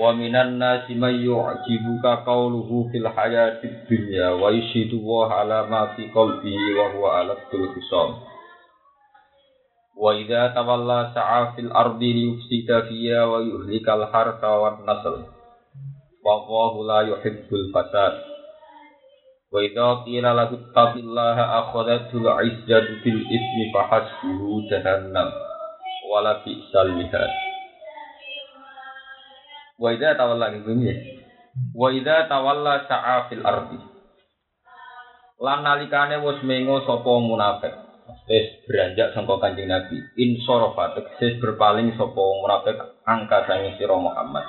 Wa minan nasi may yu'jibuka qawluhu fil hayatid dunya wa yushidu wa ala ma fi qalbihi wa huwa ala khisam. Wa idza tawalla sa'a fil ardi liyufsida fiha wa yuhlikal harta wan nasl. Wallahu la yuhibbul fasad. Wa idza qila lahu taqillaha akhadatul izzatu bil ismi fahasbuhu jahannam. Wala bi'sal mihad. Wa idza tawalla ngene. Wa idza tawalla sa'a fil ardi. Lan nalikane wis mengo sapa munafik. Wis beranjak sangka Kanjeng Nabi. Insorofa tegese berpaling sapa munafik angka sangi sira Muhammad.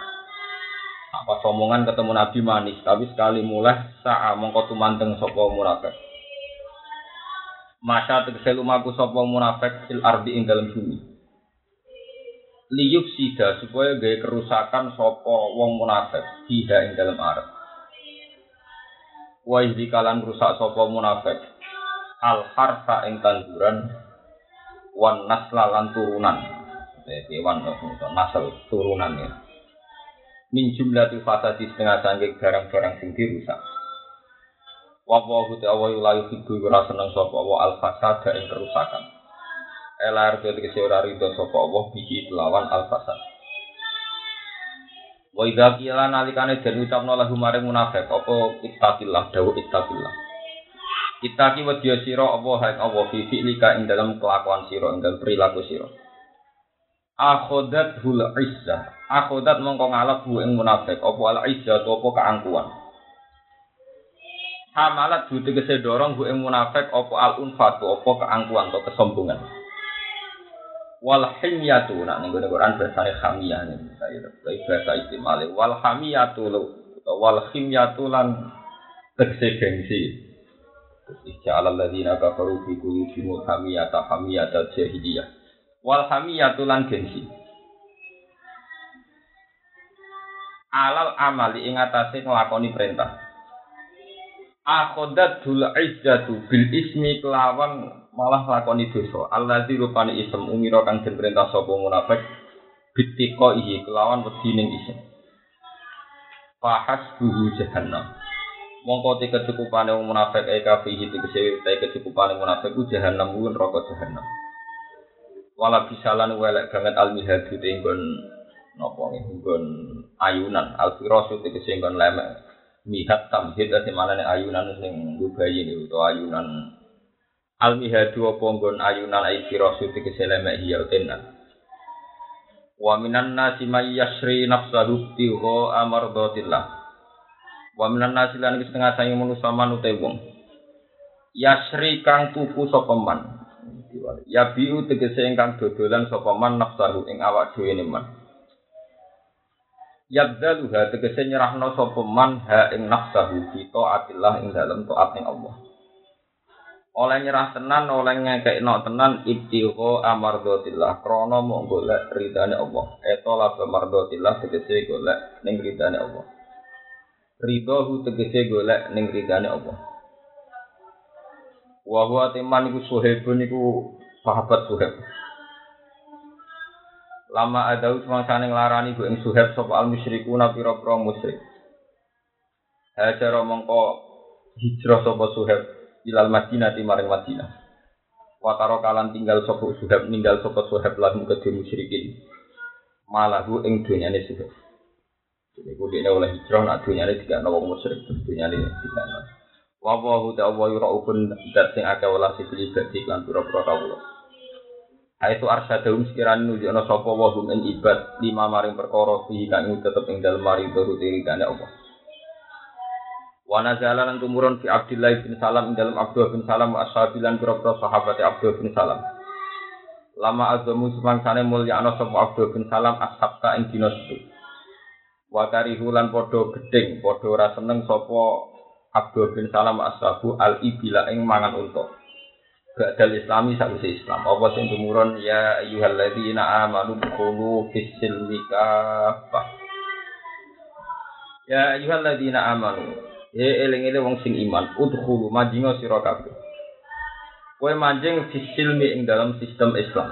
Apa somongan ketemu Nabi manis, tapi sekali mulai sa'a mongko tumanteng sapa munafik. Masa tegese lumaku sapa munafik fil ardi ing dalam bumi liyuk sida supaya gaya kerusakan sopo wong munafik fiha ing dalam arep. Wa kalan rusak sopo munafik al harsa ing tanduran wan nasla lan turunan. Wan nasel turunan ya. Min jumlah fasadi setengah sanggeng barang-barang sing dirusak. Wa wa hu ta'awa yulayu hidu ora seneng sapa wa al fasada ing kerusakan elar dadi kese ora rido sapa Allah bihi lawan al fasad wa idza qila nalikane den ucapno lahu maring munafik apa ittaqillah dawu ittaqillah. Itaki wedya sira apa hae Allah fi fi'lika ing dalam kelakuan sira ing dalam perilaku sira. Akhodat hul izzah Akhodat mongko ngalap hu ing munafik apa al izzah apa keangkuhan. Hamalat bu tegese dorong bu munafik apa al unfatu apa keangkuhan atau kesombongan wal himyatu nak ning Quran bahasane hamiyah nih saya bahasa istimale wal hamiyatu wal himyatu lan tegese gengsi Ija'al alladzina kafaru fi qulubihim hamiyata hamiyata jahiliyah. Wal hamiyatu lan gengsi. Alal amali ing atase nglakoni perintah. Akhodat dul izzatu bil ismi kelawan malah lakoni dosa. Allazi rupane isem umira kang den perintah sapa munafik bitiko ihi kelawan wedining isem. Fahas buhu jahannam. Mongko te kecukupane wong munafik e kafihi tegese te kecukupane munafik ku jahannam ku neraka jahannam. Wala bisalan welek banget almihadu te nggon napa nggon ayunan alfirasu tegese nggon lemek. Mihat tamhid ate malane ayunan sing dubayi niku utawa ayunan Al-mihadu apa nggon ayunan ai firasu tegese lemek hiya tenan. Wa minan nasi may yasri nafsahu tiho amardatillah. Wa minan nasi lan setengah sange manusa manute wong. Yasri kang tuku sapa man. Ya biu tegese ingkang dodolan sapa man nafsahu ing awak dhewe man. Yabdaluha tegese nyerahno sapa man ha ing nafsahu fi taatillah ing dalem taat ing Allah oleh nyerah tenan oleh ngekekno tenan ibtiho amardotillah krono mau golek ridane Allah. Eto la amardotillah tegese golek ning ridane Allah. Hu tegese golek ning ridane Allah. Wa huwa teman iku suhebun iku sahabat suheb. Lama ada semangsane nglarani bu ing suheb sapa al musyrikuna pira-pira musyrik. Hajar mongko hijrah sapa suheb ilal Madinah di maring Madinah. Wataro kalan tinggal sopo suhab ninggal sopo suhab lagu ke musyrikin. Malahu ing dunyane suhab. Jadi kudine oleh hijrah nak dunyane tidak nawa musyrik dunyane tidak nawa. Wa wa hu ta wa yuraufun dat sing akeh wala sifili badi lan pira-pira kawula. Aitu arsyadahum sekiranya nunjukna sapa wa hum ing ibad lima maring perkara fihi kang tetep ing dalem mari turut Allah. Wa nazala lan tumurun fi Abdullah bin Salam ing dalam Abdullah bin Salam wa ashabilan pira-pira sahabat Abdullah bin Salam. Lama azamu semangsane mulya ana sapa Abdullah bin Salam ashabta ing dina setu. Wa karihu lan padha gedeng, padha ora seneng sapa Abdullah bin Salam ashabu al ibila ing mangan unta. Ba'dal islami sakwise Islam. Apa sing tumurun ya ayyuhalladzina amanu dukhulu fis silmi Ya ayyuhalladzina amanu Ya eling-eling wong sing iman, udkhulu majinga sira kabeh. Kowe manjing fisilmi ing dalam sistem Islam.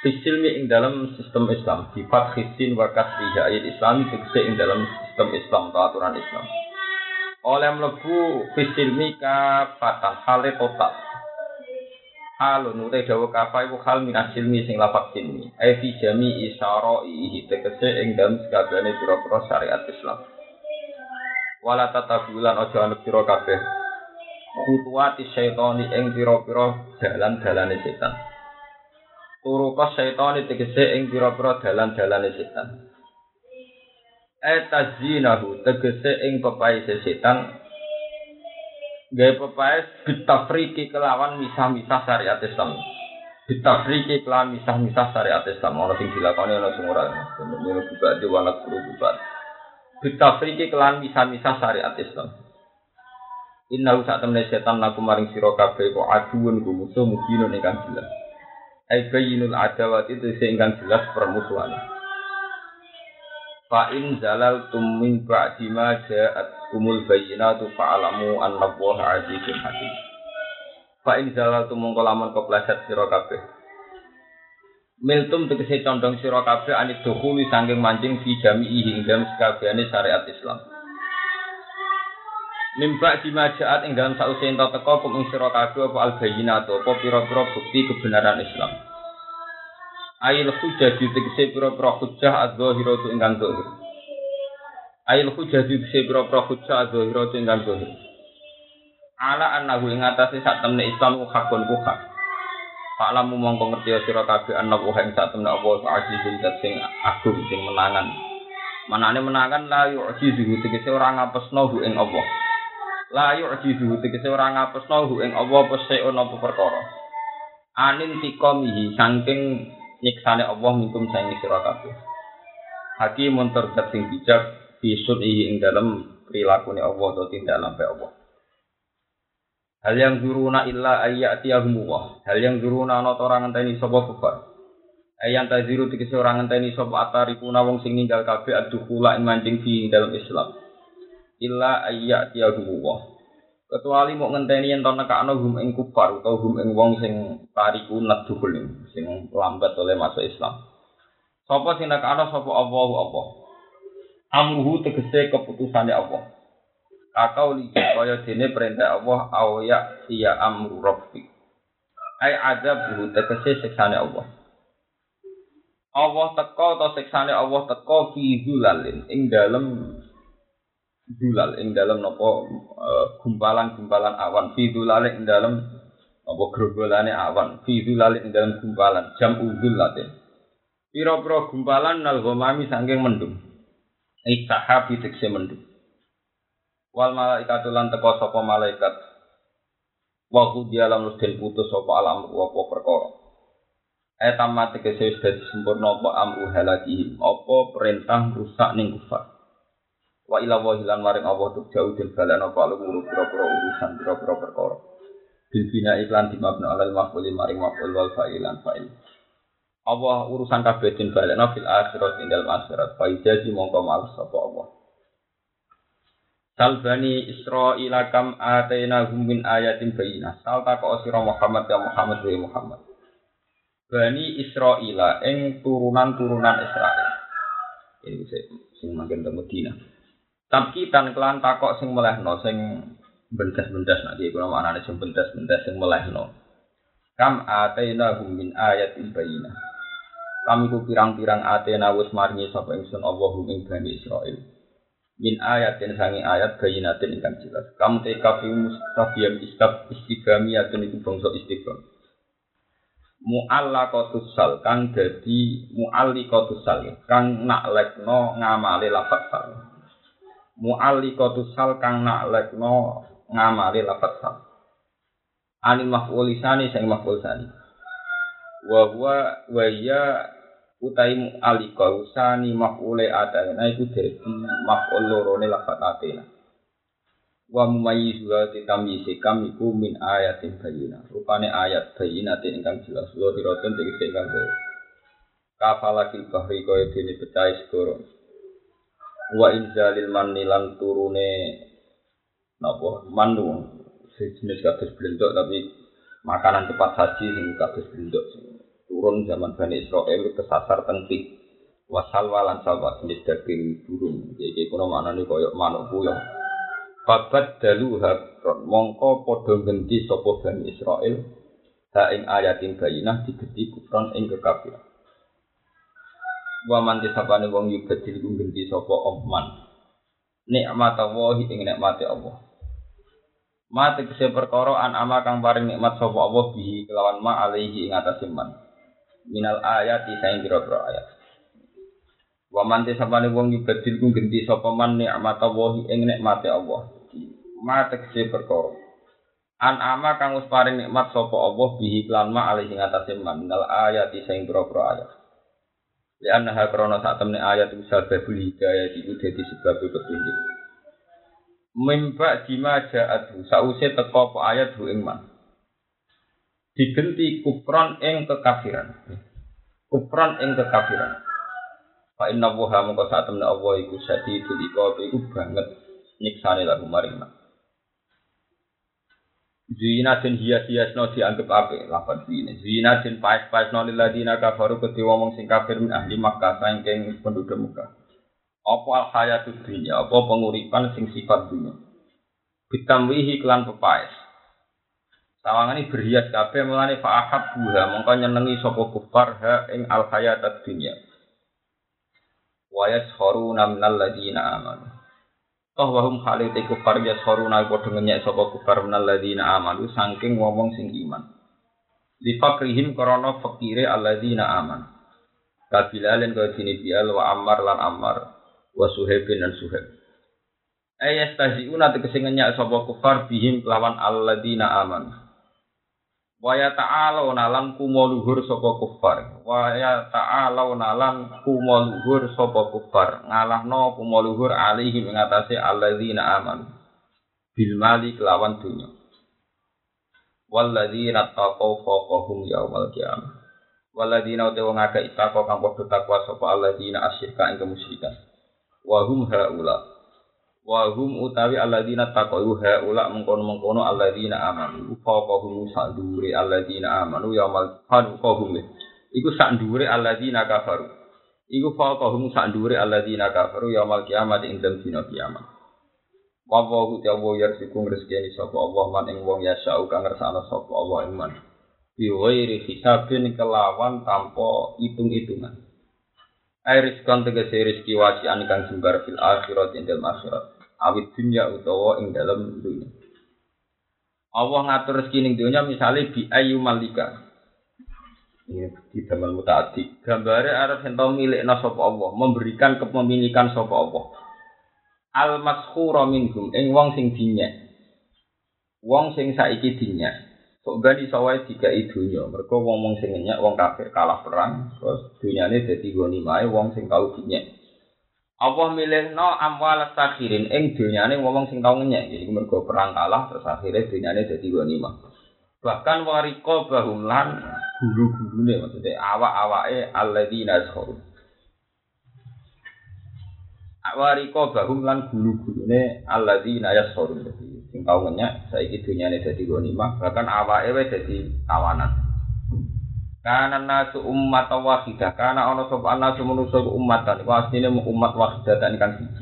Fisilmi ing dalam sistem Islam, sifat khisin wa kasriha ayat Islami tegese ing dalam sistem Islam atau aturan Islam. Oleh mlebu fisilmi kafatan hale total. Halun utai dawa kafa iku hal min asilmi sing lapak silmi. Ai fi jami isyara'ihi tegese ing dalam sekabehane pira-pira syariat Islam. Wala tatabulan aja anut sira kabeh. Kutuati syaitani ing pira-pira dalan-dalane setan. Turuka syaitani tegese ing pira-pira dalan-dalane setan. Etazinahu tegese ing pepaise setan gawe pepaes bitafriki kelawan misah-misah syariat Islam. Bitafriki kelawan misah-misah syariat Islam. Ono sing dilakoni ono sing ora. Menurut juga di wanak guru. Bitafriki kelawan misah-misah syariat Islam. Inna sak temne setan laku maring sira kabeh kok aduun ku musuh mungkin ingkang jelas. Ai bayyinul adawati itu ingkang jelas permusuhan. Fa in zalal tum min ba'di ma ja'at kumul bayyinatu fa'alamu anna Allah azizun hakim. Fa in zalal tum mongko kepleset sira kabeh. Miltum tegese condong sira kabeh anit dukhuli saking mancing fi jami'i ing dalam syariat Islam. Mimba di majaat ing dalam sause ento teko kum ing sira kabeh apa al bayyinatu apa pira-pira bukti kebenaran Islam. Ail hujjah tegese pira-pira hujjah adzahiratu ingkang zahir. Ail hujjah tegese pira-pira hujjah adzahiratu ingkang zahir. Ala annahu ing atase sak Islam ku hakun ku hak. Pak lamu mongko ngerti sira kabeh ana wa ing sak temne apa azizun dat sing agung sing menangan. Manane menangan la yu'jizu tegese ora ngapesno hu ing Allah. La yu'jizu tegese ora ngapesno hu ing apa seon apa perkara. Anin tikomihi saking nyiksane Allah minkum saing sira kabeh. Hakimun terdat sing bijak bisun ing dalam perilakune Allah atau tindak lampe Allah. Hal yang zuruna illa ayyatiyahumullah. Hal yang zuruna ana orang ngenteni sapa kufar. Ayan taziru tegese orang ngenteni sapa atarikuna wong sing ninggal kabeh adukula ing mancing fi dalam Islam. Illa ayyatiyahumullah. kecuali mau ngenteni yen to nekakno hum ing kufar utawa hum ing wong sing tariku nadhul sing lambat oleh masuk Islam. Sapa sing nekakno sapa Allah apa? Amruhu tegese keputusane Allah. Kakau li kaya dene perintah Allah au ya iya amru rabbi. Ai adab tegese siksane Allah. Allah teko atau siksane Allah teko fi zulalin ing dalem dulal ing dalam nopo gumpalan-gumpalan awan. Fi dulal ing dalam nopo gerombolane awan. Fi dulal ing dalam gumpalan jam udul late. Pira-pira gumpalan nal ghamami saking mendung. Iktahabi tekse mendung wal malaikatu lan teko sapa malaikat. Wa dia lam den putus sapa alam apa perkara. Etam tegese wis dadi sempurna apa amru halaki apa perintah rusak ning kufar? Wa ila wa hilan maring Allah tuk jauh dan balan apa pira-pira urusan pira-pira perkara. Bil bina iklan di mabna alal maf'ul maring maf'ul wal fa'ilan fa'il. Allah urusan kabeh din balena fil akhirat ing dalam akhirat. Fa mongko males sapa Allah Sal bani Israil kam atena min ayatin bayinah. Sal tak sira Muhammad ya Muhammad wa Muhammad. Bani Israil ing turunan-turunan Israel. Ini sing mangken temu Medina. Tapi tan kelan takok sing melehno sing bendas-bendas nak iki kula maknane sing bendas-bendas sing melehno. Kam atena min ayatin bayinah. Kami ku pirang-pirang atena wis maringi sapa ingsun Allah hum ing Bani Israil. Min ayatin sangi ayat bayinatin ingkang jelas. Kam teka fi mustafiyam istab istiqamiyatun iku bangsa istiqam. Mu'allaqatus sal kang dadi mu'alliqatus sal kang naklekno ngamale lafaz sal mu'alliqatu sal kang naklekno ngamali lafat sal ani maf'ul lisani sing maf'ul sani wa huwa wa ya utai mu'alliqa usani maf'ule atana iku dadi maf'ul loro ne lafat atena wa mumayyiz wa titamyiz kam iku min ayatin bayyinah rupane ayat bayyinatin ingkang jelas. Lo diroten tegese ingkang kafalakil bahri kaya dene pecah segoro wa inzalil manni lan turune napa? Manu sejenis kados blendok tapi makanan cepat saji sing kados blendok turun zaman Bani Israel kesasar tentik wasal walan salwa jenis daging burung. Jadi kuno mana nih koyok manuk puyong Babat dalu hakron mongko podo genti sopo Bani Israel? Ha ing ayatin bayinah digeti kufron ing kekafiran. Wa man disapane wong yubadil ku genti sapa omman nikmat Allah ing nikmate Allah. Ma tegese perkara an ama kang paring nikmat sapa Allah bihi kelawan ma alaihi ing atase man. Minal ayati saing pira-pira ayat. Wa man tisabane wong yubadil ku genti sapa man nikmat Allah ing nikmate Allah. Ma tegese perkara An ama kang wis paring nikmat sapa Allah bihi kelawan ma alaihi ing atase man. Minal ayati saing pira-pira ayat. Ya anha krana sak temne ayat bisa babul hidayah iku dadi sebab petunjuk mimba dima ja'adhu sause teko apa ayat hu ing man digenti kufran ing kekafiran kufran ing kekafiran fa inna wuha mongko sak temne Allah iku sadidul iqab iku banget nyiksane lagu maring Zina den hias-hias no dianggap ape lapan zina. Zina den pais-pais no liladina kafaru kedhe wong sing kafir min ahli Makkah saking penduduk Makkah. Apa al hayatud dunya, apa penguripan sing sifat dunya. Bitamwihi klan pepaes. Sawangan ini berhias kabeh mulane fa'ahab buha mongko nyenengi sapa kufar ha ing al hayatud dunya. Wa yaskhuruna minal ladina amanu. Toh wahum halite kufar yaskhuruna padha ngenyek sapa kufar minal ladina amanu saking ngomong sing iman. Di fakrihim krana fakire alladzina aman. Kabilalen kaya dini bial wa ammar lan ammar wa suhaibin dan suhaib. Ayas taziuna tegese ngenyak sapa kufar bihim kelawan alladzina aman. Wa ya ta'ala nalan kumoluhur sapa kufar. Wa ya ta'ala nalan kumoluhur sapa kufar. Ngalahno kumoluhur alaihim ing atase alladzina aman. Bil mali kelawan dunya. Walladzina taqaw fawqahum yaumal qiyamah. Walladzina uta wong akeh itaqwa kang padha takwa sapa alladzina asyirka ing kemusyrikan wahum haula wahum utawi alladzina taqaw haula mengkono-mengkono alladzina amanu. Faqahum sadure alladzina amanu yaumal faqahum iku sak dhuwure alladzina kafaru. Iku faqahum sak dhuwure alladzina kafaru yaumal kiamat ing dalem dina kiamat. Wa wa ta'ala yarsikum rezeki sapa Allah man ing wong yasau kang ngersakno sapa Allah ing man. Bi ghairi hisabin kelawan tanpa hitung-hitungan. Ai rizkan tegese rizki wasian kang jembar fil akhirat ing dalem akhirat. Awit dunya utawa ing dalem dunya. Allah ngatur rezeki ning dunya misale bi ayu malika. Ini di dalam mutaati. Gambare arep ento milikna sapa Allah, memberikan kepemilikan sapa Allah. Al maskhura minhum ing wong sing dinyek. Wong sing saiki dinyek. Kok gani sawai tiga idunya, mereka wong wong sing nyenyak, wong kafir kalah perang, terus dunyane dadi goni mae wong sing tau dinyek. Allah milih no amwal sakhirin ing dunyane wong sing tau ngenyek, jadi mereka perang kalah terus akhirnya dunyane dadi goni Bahkan wariko bahum lan guru-gurune maksudnya awak-awake alladzina yazkuru. Wariko bahum lan guru-gurune alladzina yazkuru. sing tau ngenyak saiki dunyane dadi ghanimah bahkan awake wae dadi kawanan kana nasu ummat wahidah kana ana sapa nasu manusa ummatan iku asline umat wahidatan kan siji.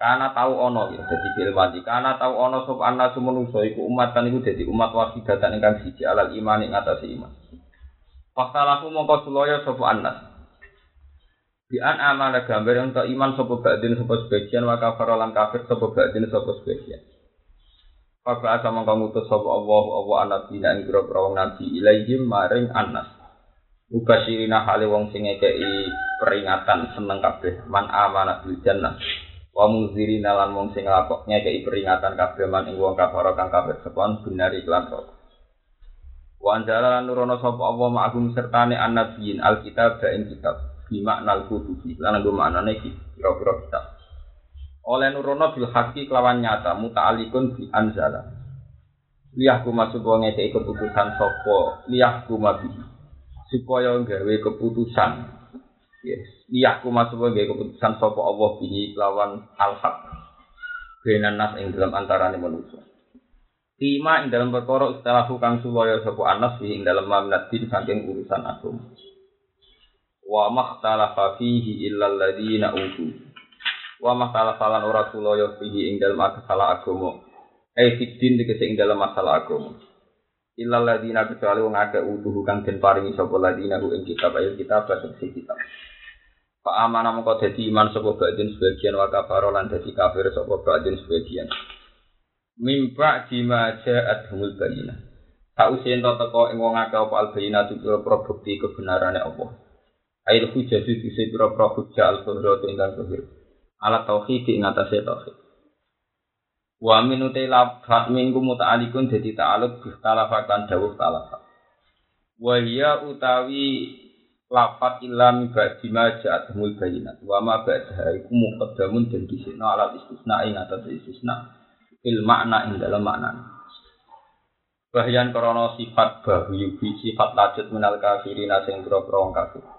Kana tau ana ya dadi filmati kana tau ana sapa nasu manusa iku ummatan iku dadi umat wahidatan kan siji. Alal iman ing atas iman. Faktalahu mongko sulaya sapa anas Bi an amana gambar untuk iman sapa badin sapa sebagian wa kafir kafir sapa badin sapa sebagian Papa asa mangka ngutus sapa Allah apa anabi ing grobro wong nabi ilaihim maring anas. Mubashirina hale wong sing ngekeki peringatan seneng kabeh man amana bil jannah. Wa muzirina lan wong sing nglakok ngekeki peringatan kabeh man ing wong kafara kang kafir sepon binari iklan rok. Wa anjala lan nurono sapa Allah ma'hum sertane annabiyin alkitab ing kitab bimakna al-kutubi lan nggo maknane kira-kira kitab oleh nurono bil haki kelawan nyata muta'alikun bi anzala liyahku masuk wong ngekei keputusan sopo liyahku mabi supaya gawe keputusan. Yes. Liyahku masuk wong keputusan sopo Allah bihi kelawan al haq benan nas ing dalam antarane manusia Lima ing dalam perkara istilah kang sulaya sapa anas ing dalam mamnat din saking urusan agama. Wa makhtalafa fihi illa alladziina utu. Wa makhtalafa lan ora sulaya fihi ing dalam masalah agama. Eh fitin dikese ing dalam masalah agama. Illa alladziina kecuali wong akeh utuh kang den paringi sapa alladziina ing kitab ayo kitab bahasa kitab. Pak amanah mengko dadi iman sapa badin sebagian wa kafaro lan dadi kafir sapa badin sebagian mimpa jima ja'at humul bayina. Sausi ento teko ing wong akeh apa al bayina tu bukti kebenarane apa. Ail hujjah itu bisa pira-pira hujjah al qudrat ingkang. Alat tauhid ing atase tauhid. Wa min utai lafat minggu muta'alikun dadi ta'aluk bi talafakan dawuh talafat. Wa hiya utawi lafat ilam ba'di ma ja'at humul bayinat. Wa ma ba'daha iku muqaddamun dan disikna alat istisna ing atase istisna il makna ing dalam makna. Bahyan krono sifat bahu sifat lajut minal kafirin sing boro-boro wong kafir.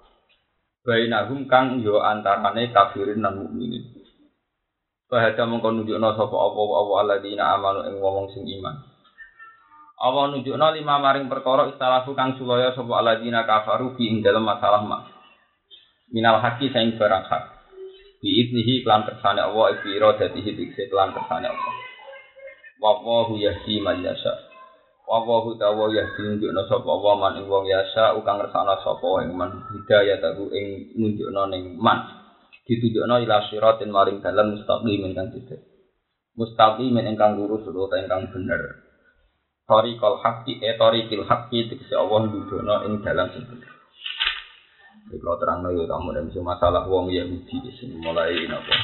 Bainahum kang yo antarane kafirin lan mukminin. Bahada mengko nunjukno sapa apa-apa alladzina amanu ing wong sing iman. Allah nunjukno lima maring perkara istalahu kang sulaya sapa alladzina kafaru fi ing dalam masalah mak. Minal haki sing barang hak. Bi idnihi kelan kersane Allah ibi iradatihi dikse kelan kersane Allah. Wallahu yahdi man yasha. Wallahu tawa yahdi nunjukna sapa wa man ing wong yasha ukang ngersakno sapa ing man hidayah tahu ing nunjukna ning man. Ditunjukna ila siratin maring dalan mustaqim ingkang tidak. Mustaqim ingkang lurus utawa ingkang bener. Tariqal haqqi e tariqil haqqi tegese Allah nunjukna ing dalan sing. Kalau terang lagi kamu dan masalah wong Yahudi di sini mulai napa.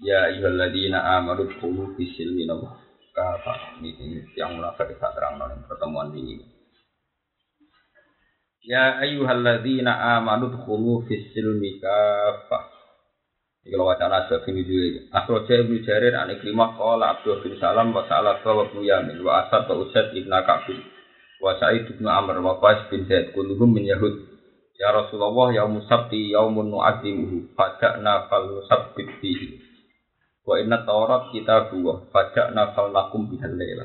Ya ayyuhalladzina amanu qulu fi silmi napa kafah. Ini yang munafik tak terang dalam pertemuan ini. Ya ayyuhalladzina amanu dkhulu fis silmi kafah. Iki kalau wacana sebab ini juga. Akhroja Ibnu Jarir an Ikrimah qala Abdul bin Salam wa sa'ala wa Ibnu Yamin wa Asad wa Usaid ibn Ka'bil wa Sa'id bin Amr wa bin Zaid kulluhum min Yahud. Ya Rasulullah yaumus sabti yaumun nu'adzimuhu fada'na fal nusabbit fihi. Wa inna Taurat kita dua, fajak nafal lakum bihal leila.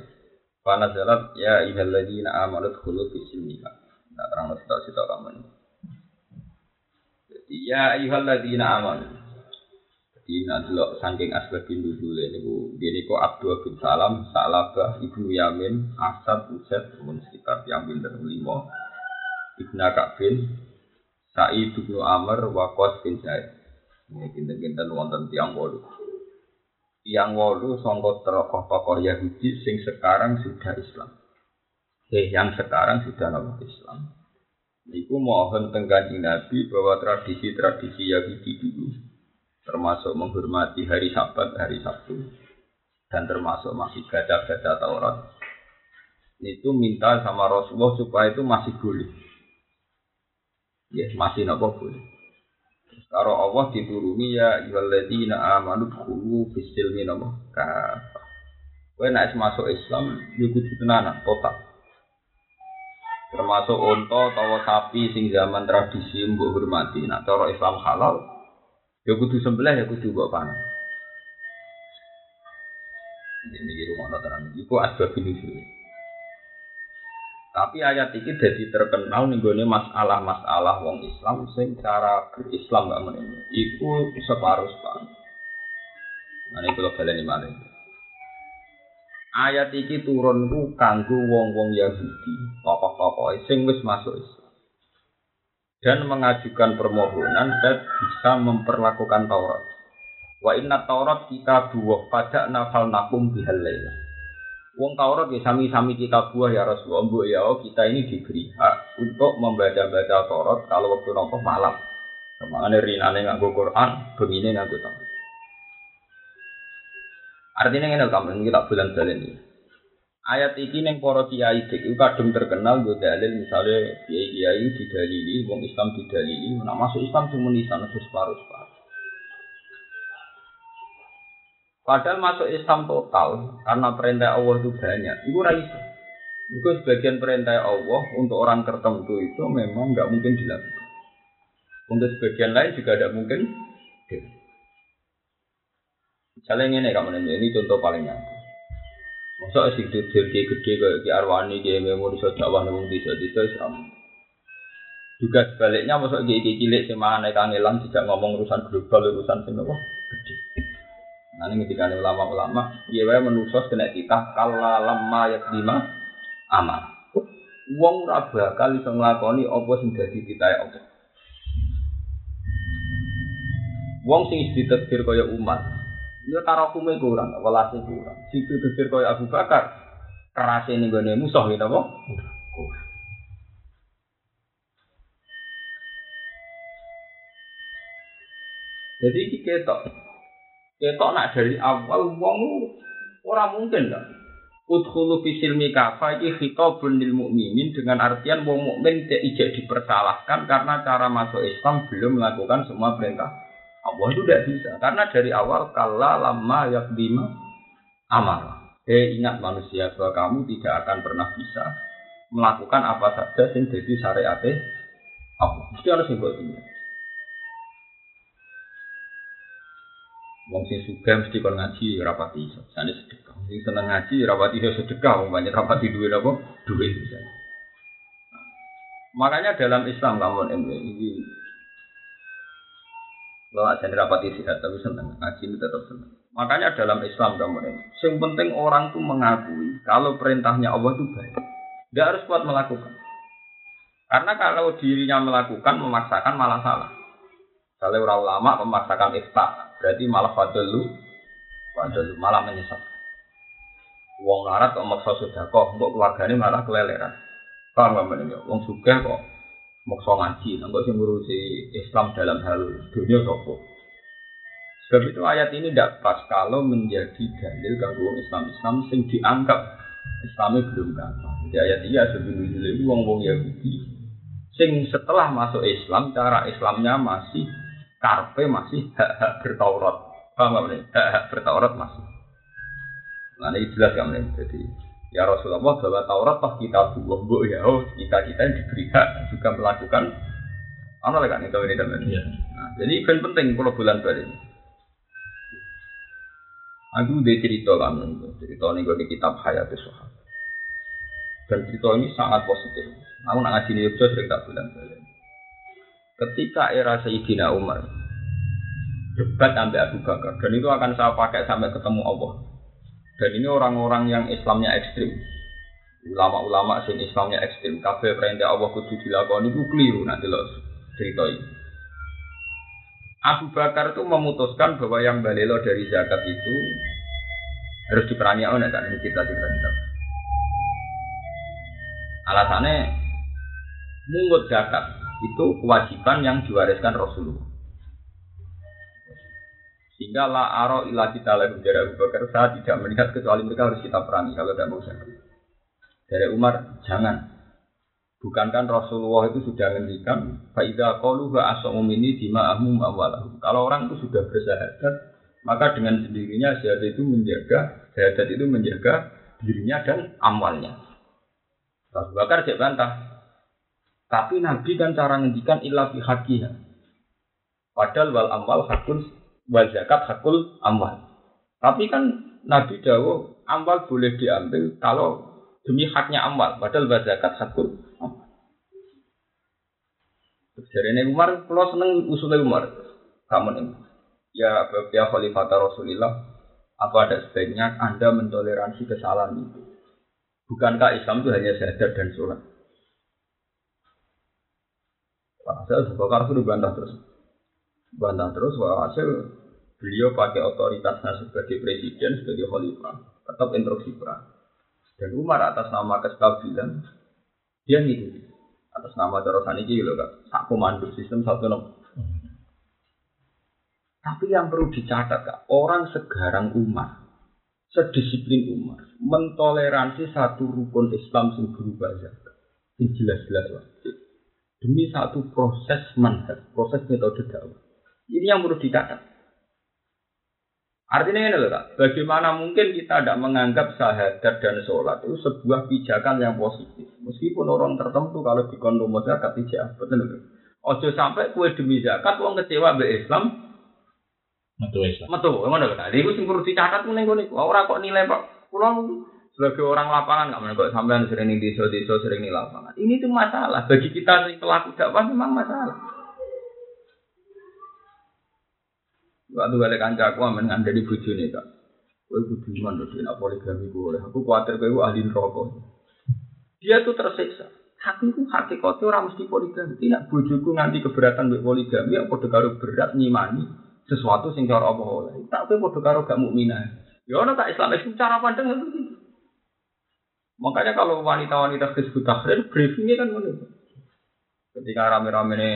Fana zalat ya iballadzina amanu dkhulu fi silmiha. Nah, terang kita kamu. Jadi ya ayyuhalladzina amanu. Jadi nanti lo saking asbabin dulu ini bu, ini kok Abdul bin Salam, Salabah, Ibnu Yamin, Asad, Usaid, kemudian sekitar yang bin dan lima, Ibnu Kabin, Sa'id bin Amr, Wakos bin Zaid. Ini kinten-kinten wonten tiang bolu yang wolu songkot tokoh-tokoh Yahudi sing sekarang sudah Islam. Eh, yang sekarang sudah nama Islam. Iku mohon tenggaji Nabi bahwa tradisi-tradisi Yahudi dulu, termasuk menghormati hari Sabat, hari Sabtu, dan termasuk masih baca-baca Taurat, itu minta sama Rasulullah supaya itu masih boleh. Ya, masih nopo boleh. Karo Allah dituruni ya ayyuhalladzina amanu dkhulu fis silmi nama kafah. Kowe nek masuk Islam yo kudu tenanan total. Termasuk unta utawa sapi sing zaman tradisi mbok hormati. Nak cara Islam halal yo kudu sembelih ya kudu mbok pangan. Ini di rumah tenan. Iku asbab ini tapi ayat ini jadi terkenal nih gue masalah-masalah wong Islam sing cara berislam gak menemu. Iku separuh separuh. Nah ini kalau kalian Ayat ini turun ku kanggo wong-wong Yahudi, tokoh-tokoh sing wis masuk Islam. Dan mengajukan permohonan dan bisa memperlakukan Taurat. Wa inna Taurat kita dua pada nafal nakum bihalailah Wong Taurat ya sami-sami kita buah ya Rasulullah. Bu ya oh, kita ini diberi hak untuk membaca-baca Taurat kalau waktu nopo malam. Ke mana rinane nganggo Quran, begini nganggo Taurat. Artinya ini kamu kita bulan jalan ini. Ayat ini yang para kiai itu kadung terkenal gue dalil misalnya kiai kiai didalili, wong Islam didalili, nah masuk Islam cuma di sana separuh separuh. Padahal masuk Islam total karena perintah Allah itu banyak. Itu raisa. Itu sebagian perintah Allah untuk orang tertentu itu memang nggak mungkin dilakukan. Untuk sebagian lain juga tidak mungkin. Misalnya ini kamu nanya, ini contoh paling nyata. Masa sing dudul gede kayak Ki Arwani, Ki Memo iso dakwah nang desa-desa Islam. Juga sebaliknya masa Ki cilik sing mangane kangelan tidak ngomong urusan global, urusan apa gede. Ini ketika ulama-ulama, iya wae menusos kena kita kala lama ya lima amal. Wong ora bakal iso nglakoni apa sing dadi titahe Allah. Wong sing ditakdir kaya umat, Ya tarakume kurang, welase kurang. Situ dikir kaya Abu Bakar. Kerase ning gone musuh gitu apa? Jadi iki ketok. Ketok nak dari awal wong ora mungkin kan. Udkhulu fi silmi kafa iki khitabun lil mukminin dengan artian wong mukmin tidak dipersalahkan karena cara masuk Islam belum melakukan semua perintah Allah itu tidak bisa karena dari awal kala lama yakdima amal. Eh ingat manusia bahwa kamu tidak akan pernah bisa melakukan apa saja yang jadi syariat Allah. Mesti harus buat ini. Wong sing suka mesti kon ngaji rapati iso. Sane sedekah. Sing seneng ngaji rapati iso sedekah, wong banyak rapati duit apa? Duit misalnya. Makanya dalam Islam kamu ini kalau aja rapati sehat tapi senang ngaji ini tetap senang. Makanya dalam Islam kamu ini, yang penting orang tuh mengakui kalau perintahnya Allah itu baik. Dia harus kuat melakukan. Karena kalau dirinya melakukan memaksakan malah salah. Kalau orang ulama memaksakan ifta, berarti malah fadlu, fadlu malah menyesat. Wong larat kok maksa kok, untuk keluarganya malah keleleran. Paham gak ini? Wong suka kok maksa ngaji, nggak sih ngurusi Islam dalam hal dunia sopo. Sebab itu ayat ini tidak pas kalau menjadi dalil ganggu Islam Islam sing dianggap Islamnya belum gampang. Jadi ayat iya sebelum itu wong wong Yahudi sing setelah masuk Islam cara Islamnya masih karpe masih hak hak bertaurat. Paham nggak Hak hak bertaurat masih. Nah ini jelas kan Jadi Ya Rasulullah bahwa Taurat pas kita buah bu ya. Oh kita kita yang diberi hak juga melakukan. Apa lagi kan itu ini dan ya. nah, jadi event penting kalau bulan balik aku udah cerita kan cerita ini gue di kitab Hayat Sohab dan cerita ini sangat positif. Aku nak ngaji ini juga sering tak bulan balik ketika era Sayyidina Umar debat sampai Abu Bakar dan itu akan saya pakai sampai ketemu Allah dan ini orang-orang yang Islamnya ekstrim. Ulama-ulama sing Islamnya ekstrim. Kabeh perintah Allah kudu dilakoni itu keliru nanti loh cerita ini. Abu Bakar itu memutuskan bahwa yang balelo dari zakat itu harus diperangi oleh kan ini kita cerita kita. Alasannya mungut zakat itu kewajiban yang diwariskan Rasulullah. Sehingga la aro ila kita lagi dari Abu Bakar saya tidak melihat kecuali mereka harus kita perangi kalau tidak mau saya. Dari Umar jangan. Bukankah Rasulullah itu sudah ngendikan faida qalu wa asamu ini dima'ahum awalahu. Kalau orang itu sudah bersahadat, maka dengan sendirinya syahadat itu menjaga syahadat itu menjaga dirinya dan amalnya. Abu Bakar cek bantah. Tapi Nabi kan cara ngendikan ilah bihakiha. Padahal wal amal hakun wal zakat hakul amwal. Tapi kan Nabi Dawo amwal boleh diambil kalau demi haknya amwal, padahal wal zakat hakul amwal. Ini Umar, kalau seneng usulnya Umar, kamu ini. Ya, ya Khalifah Rasulullah, apa ada sebaiknya Anda mentoleransi kesalahan itu? Bukankah Islam itu hanya sadar dan sholat? Hasil, Bakar sudah bantah terus. Bantah terus, hasil beliau pakai otoritasnya sebagai presiden, sebagai khalifah, tetap instruksi perang. Dan Umar atas nama kestabilan, dia ngikuti. Atas nama terusan ini loh kak, sak komando sistem satu nomor. Tapi yang perlu dicatat kak, orang segarang Umar, sedisiplin Umar, mentoleransi satu rukun Islam yang berubah zakat, jelas-jelas wajib, demi satu proses manhaj, proses metode dakwah. Ini yang perlu dicatat. Artinya ini loh, bagaimana mungkin kita tidak menganggap syahadat dan sholat itu sebuah pijakan yang positif. Meskipun orang tertentu kalau di kondom zakat tidak, betul betul. Ojo sampai kue demi zakat, uang kecewa be Islam. Metu Islam. Metu, mana loh? Ini gue sing perlu dicatat nih gue nih. Orang kok nilai pak, pulang Sebagai orang lapangan nggak mana kok sampean sering di desa-desa sering di lapangan. Ini tuh masalah bagi kita yang pelaku dakwah memang masalah. Waktu balik kanca aku aman nggak dari nih kak. Kowe kudu iman lho nek poligami boleh. Aku khawatir kowe ahli neraka. Dia tuh tersiksa. Hati itu hakikatnya orang mesti poligami. Tidak bojoku nganti keberatan mbek poligami padha karo berat nyimani sesuatu sing cara apa oleh. Kowe padha karo gak mukminah. Ya ono tak Islam itu cara pandang itu. Makanya kalau wanita-wanita disebut takhir, briefingnya kan mana? Ketika rame-rame ini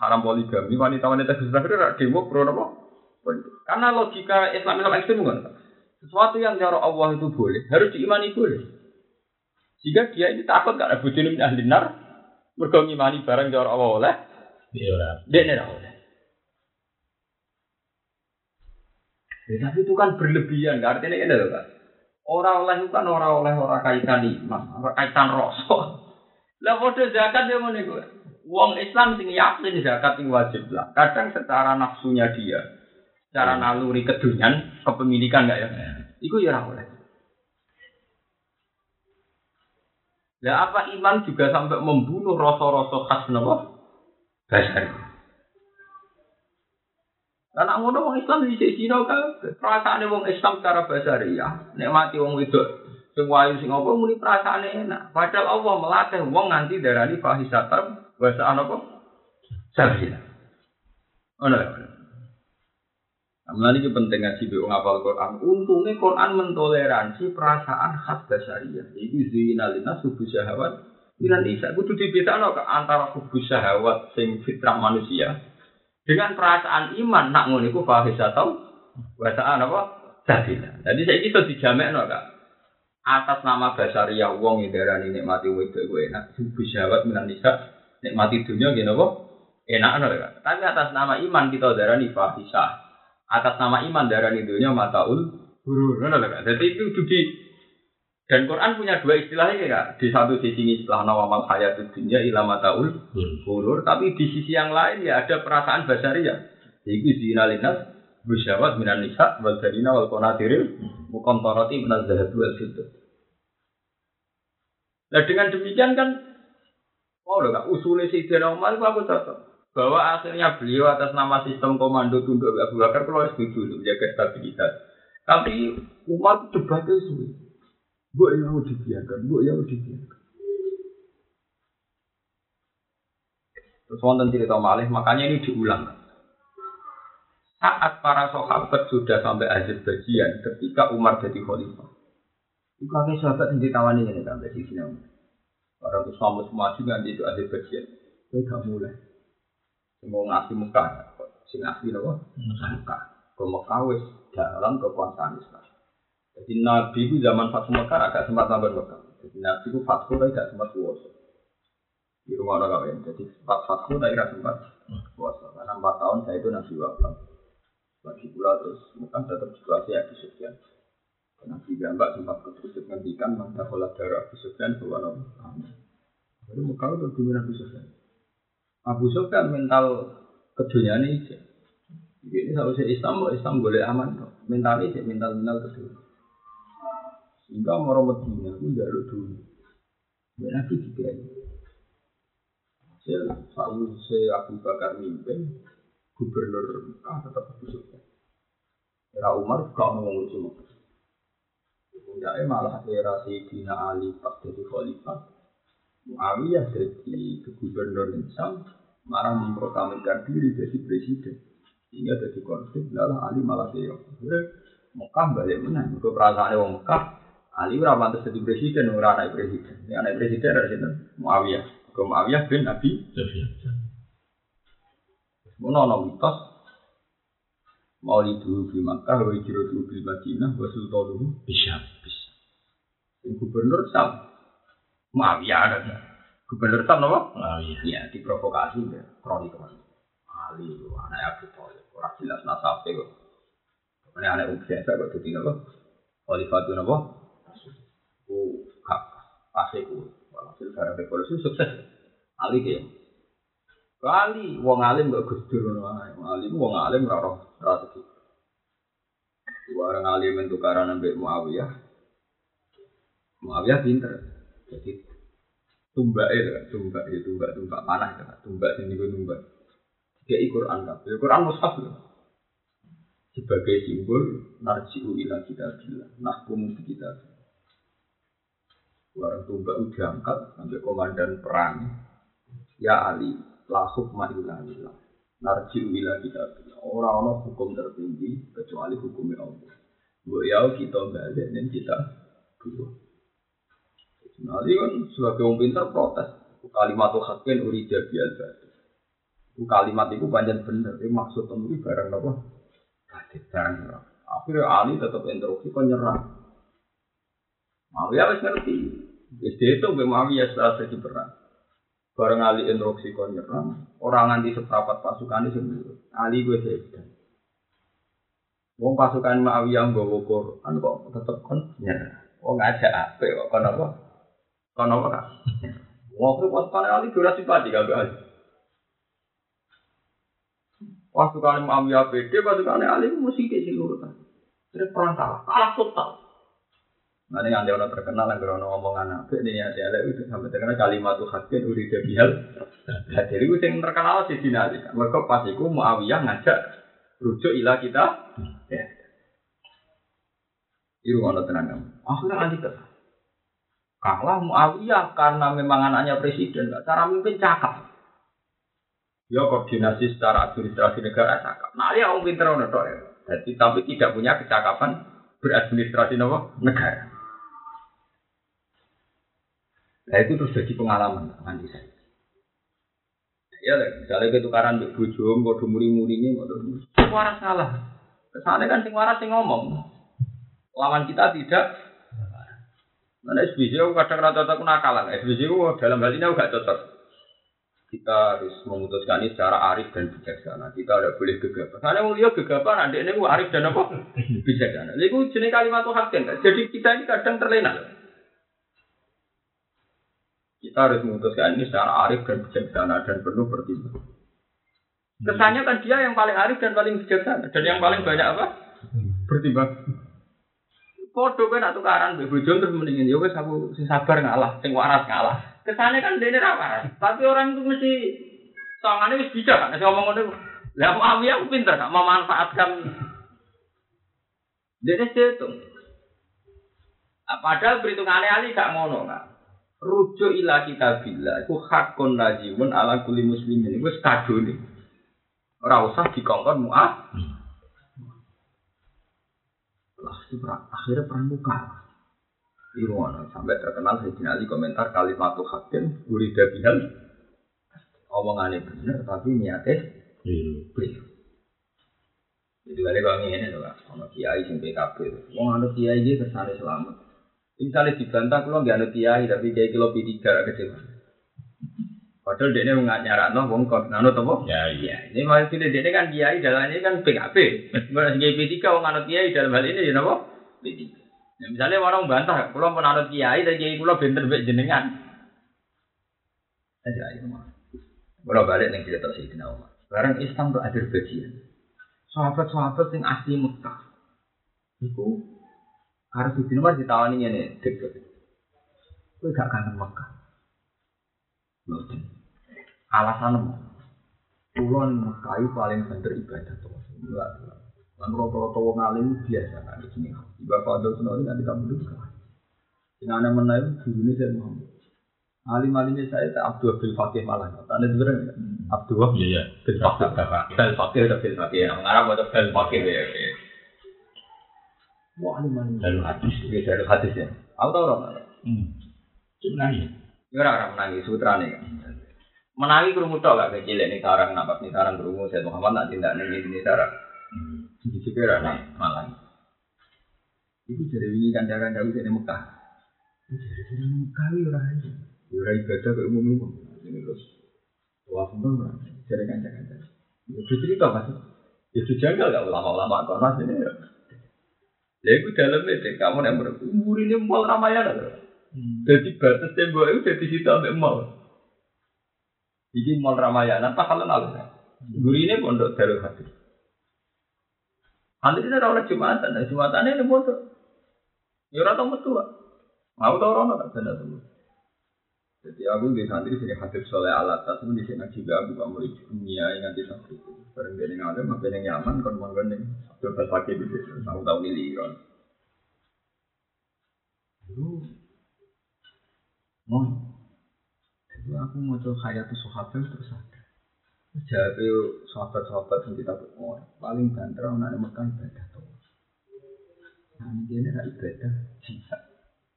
haram poligami, wanita-wanita disebut takhir demo pro apa? Karena logika Islam Islam ekstrem kan, sesuatu yang cara Allah itu boleh, harus diimani boleh. Jika dia ini takut gak ada bujuni min ahli nar, mergo ngimani barang cara Allah oleh, iya dia ini oleh. Ya, tapi itu kan berlebihan, gak artinya ini loh kan. Orang oleh itu kan orang oleh orang kaitan iman, orang kaitan rasa. Lah bodoh zakat dia mau nih Wong Islam sing yakin zakat yang wajib lah. Kadang secara nafsunya dia, secara hmm. naluri kedunian, kepemilikan enggak ya? ya. Iku ya orang oleh. Ya apa iman juga sampai membunuh rasa-rasa khas napa? Dasar. Karena ngono wong Islam di sisi kan perasaan wong Islam secara basariah, nikmati wong wedok sing wayu sing apa muni perasaane enak. Padahal Allah melatih wong nganti darani fahisatan bahasa apa? Sabila. Ono. Amalane iki penting ngaji be wong apal Quran. Untungnya Quran mentoleransi perasaan khas basariah. Iku zinalina subuh syahwat. Minan isa kudu dibedakno antara kubu syahwat sing fitrah manusia dengan perasaan iman nak ngono iku tau bahasaan apa? Sabila jadi saya itu dijamek no kak. Atas nama basaria wong yang darah ini nikmati wedok gue enak. Bisa buat menanisa nikmati dunia gitu kok enak no kak. Tapi atas nama iman kita darah ini fahisah. Atas nama iman darah ini dunia mataul guru no kak. Jadi itu di dan Quran punya dua istilah ini kak. Di satu sisi ini istilah nawamal hayat dunia ilama taul hulur, tapi di sisi yang lain ya ada perasaan ya. Itu zina linas busyawat minan nisa wal darina wal konatiril mukontoroti minaz zahab wal fitur. Nah dengan demikian kan, oh kak usulnya si Umar itu aku cocok bahwa akhirnya beliau atas nama sistem komando tunduk Abu Bakar kalau setuju untuk menjaga stabilitas. Tapi Umar debatnya sulit. Bu yang mau dibiarkan, bu yang mau dibiarkan. Terus wonten cerita malih, makanya ini diulang. Saat para sahabat sudah sampai bagian, ketika Umar jadi khalifah. Itu kakek sahabat yang ditawani ini sampai sisi nama. Orang itu sama semua juga nanti itu bagian. Itu gak mulai. Mau ngasih muka, sing ngasih nopo muka. Ke Mekah wis dalam kekuasaan Islam. Jadi Nabi itu zaman Fathu Mekah agak sempat sampai Mekah. Jadi Nabi itu Fathu tapi agak sempat puasa. Di rumah orang kawin. Jadi sempat Fathu tapi agak sempat puasa. Karena empat tahun saya itu Nabi wafat. Bagi pula terus Mekah tetap situasi Abu Sufyan. Nabi gambar sempat ketusuk ngendikan maka pola darah Abu Sufyan bahwa Nabi. Jadi Mekah itu dunia Abu Sufyan. Abu Sufyan mental keduniaan ini. Ini seharusnya Islam, Islam boleh aman. Mental ini, mental mental kedua. Sehingga mau Medina itu jaluk dulu. Ya Nabi juga ini. Hasil Saul se Abu Bakar mimpin, gubernur Mekah tetap busuk. Era Umar gak ngomong cuma. Puncaknya malah era Sayyidina Ali pas jadi khalifah. Muawiyah jadi gubernur Islam, marah memproklamirkan diri jadi presiden. Sehingga jadi konflik, adalah Ali malah keok. Mekah balik mana? Ke perasaan orang Mekah, Ali ora pantes jadi presiden, ora anak presiden. Ya anak presiden ada sinten? Muawiyah. Ke Muawiyah bin Nabi Sufyan. Mono ana mitos Maulidu di Makkah wa hijratu bil Madinah wa sultanuhu bisa bisa. Gubernur Sam Muawiyah ada. Gubernur Sam apa? Muawiyah. Ya diprovokasi ya kronik Ali anak Abu Thalib ora jelas nasabnya kok. Ini anak biasa kok dadi napa? Khalifatun apa? Ku gak pasti ku hasil barang revolusi sukses. Ali ke kali wong alim gak gusdur wong alim wong alim ora roh strategi. Orang alim itu karena nambah Muawiyah. Muawiyah pinter. Jadi tumbak itu kan, tumbak itu tumbak tumbak panah itu kan, tumbak sini gue tumbak. Dia Quran kan, ya Quran mushaf loh. Sebagai simbol narjiu ila kita bilang, nah di kita. Orang tumbak udah angkat sampai komandan perang. Ya Ali, lahuk ma'ila lillah. Narjiu ila kita. Orang-orang hukum tertinggi kecuali hukumnya Allah. Gue ya kita balik dan kita dua. Nanti kan sebagai orang pintar protes. Kalimat tuh hakin uri jadi Itu kalimat itu panjang bener. Itu maksud temui barang apa? Hadis barang. Akhirnya Ali tetap instruksi kok nyerah. Mawiyah harus ngerti. Jadi itu Mawiyah setelah jadi perang. Barang Ali instruksi kok nyerah. Orang nanti seperempat pasukan itu sendiri. Ali gue sedan. Wong pasukan Mawiyah nggawa Quran kok tetap kon nyerah. Wong ngajak apa kok kon apa? Kono apa kak? Waktu pasukan Ali durasi padi gak Ali. Pasukan Muawiyah PD, pasukan Ali musik sih urutan. Terus perang kalah, kalah total. Ini ada orang terkenal yang berono omongan apa ini ya dia itu sampai terkenal kalimat tuh hakin uri debihal. Nah, jadi itu yang terkenal sih di nanti. Mereka pas itu Muawiyah ngajak rujuk ilah kita. Ya. Itu mana tenang. Akhirnya Ali kesal. Kalah Muawiyah karena memang anaknya presiden, cara mimpin cakap. Ya koordinasi secara administrasi negara cakap. Nah ya orang pinter ono ya. Jadi tapi tidak punya kecakapan beradministrasi negara. Nah itu terus jadi pengalaman nanti saya. Ya misalnya ketukaran di bujum, mau muri-murinya, mau waras salah. Kesannya kan sing waras sing ngomong. Lawan kita tidak Mana SBC kadang rata cocok nakalan. SBC dalam hal ini aku gak cocok. Kita harus memutuskan ini secara arif dan bijaksana. Kita tidak boleh gegabah. Karena mau lihat gegabah, nanti ini arif dan apa? bijaksana. Itu jenis kalimat Tuhan kan. Jadi kita ini kadang terlena. Kita harus memutuskan ini secara arif dan bijaksana dan penuh pertimbangan. Kesannya kan dia yang paling arif dan paling bijaksana dan yang paling banyak apa? Bertimbang. Foto kan atau mbek bojo terus mendingin ya wis aku sing sabar ngalah, sing waras ngalah. Kesane kan dene ra waras. Tapi orang itu mesti tangane wis bijak kan ngomong ngono. Lah Muawiyah aku pinter gak memanfaatkan dene setung. Nah, padahal perhitungannya Ali gak ngono kan. Rujuk ila kita bila itu hakun lazimun ala kuli muslimin itu kado nih. Ora usah dikongkon muah. Lah itu akhirnya perang muka. Irono sampai terkenal Sayyidina Ali komentar kalimat hakim urida bihal omongannya benar tapi niatnya keliru. Jadi balik kalau ini tuh sama kiai sing PKB, mau anut kiai dia kesannya selamat. Misalnya dibantah kalau nggak anut kiai tapi kiai kilo P3 kecewa. Padahal dia nggak nyarat no, wong kok nganut apa? Ya iya. Ini maksudnya dia kan kiai dalam ini kan PKP. Mereka kiai P3 wong nganut kiai dalam hal ini ya nopo P3. Ya, misalnya orang bantah, kalau mau nganut kiai dan kiai kulo benter bek jenengan. Aja itu mah. Kalau balik nih cerita Sayyidina Umar. Sekarang Islam tuh ada bagian. Sahabat-sahabat yang asli Mekah. Itu harus di Umar ditawani ini deket. Itu gak kangen Mekah. Loh, alasan kulon kayu paling bener ibadah tuh enggak kan rata-rata wong alim biasa kan di sini. Bapak Abdul Sunawi nanti kamu kan yang ada menaik guru ini saya Muhammad. Alim alimnya saya tak Abdul Abdul Fakih malah. Ada sebenarnya Abdul iya iya. Abdul Fakih. Abdul Fakih. Abdul Fakih yang ngarap atau Abdul Fakih ya Wah, alim alim dari hadis ya dari hadis ya. Aku tahu orang hmm. Sebenarnya ya orang menangis sutra nih menangi kerungu tok gak kecil ini sarang napas nih sarang kerungu saya Muhammad nak tindak nih ini sarang. Di sekira nih malang. Itu dari wingi kan jangan jauh dari Mekah. Dari Mekah ya orang ya orang ibadah ke umum umum ini terus. Wah semua dari kan jangan jauh ya cerita mas. Ya janggal gak ulama-ulama konas ini ya itu dalam itu kamu yang berumur ini mal ramayana jadi batas tembok itu jadi situ sampai mal Iki mal Ramayana tak halal alus. Guru ini pondok Darul Hadis. Nanti ini rawat Jumatan, Jumatan ini pondok. Ya rata metu. Mau tau rono tak benda tuh. Jadi aku di santri sini hadis soleh alat tas di sini juga aku gak mau dunia yang nanti santri. Bareng dia yang ada, makin yang nyaman kan mau gandeng. Abdul Fasaki di situ, aku tahu miliron. Lu, mau, jadi aku mau coba kayak tuh sahabat terus ada. Jadi sahabat-sahabat yang kita tuh paling banter orang Mekah ibadah tuh. Nah ini dia ibadah jihad,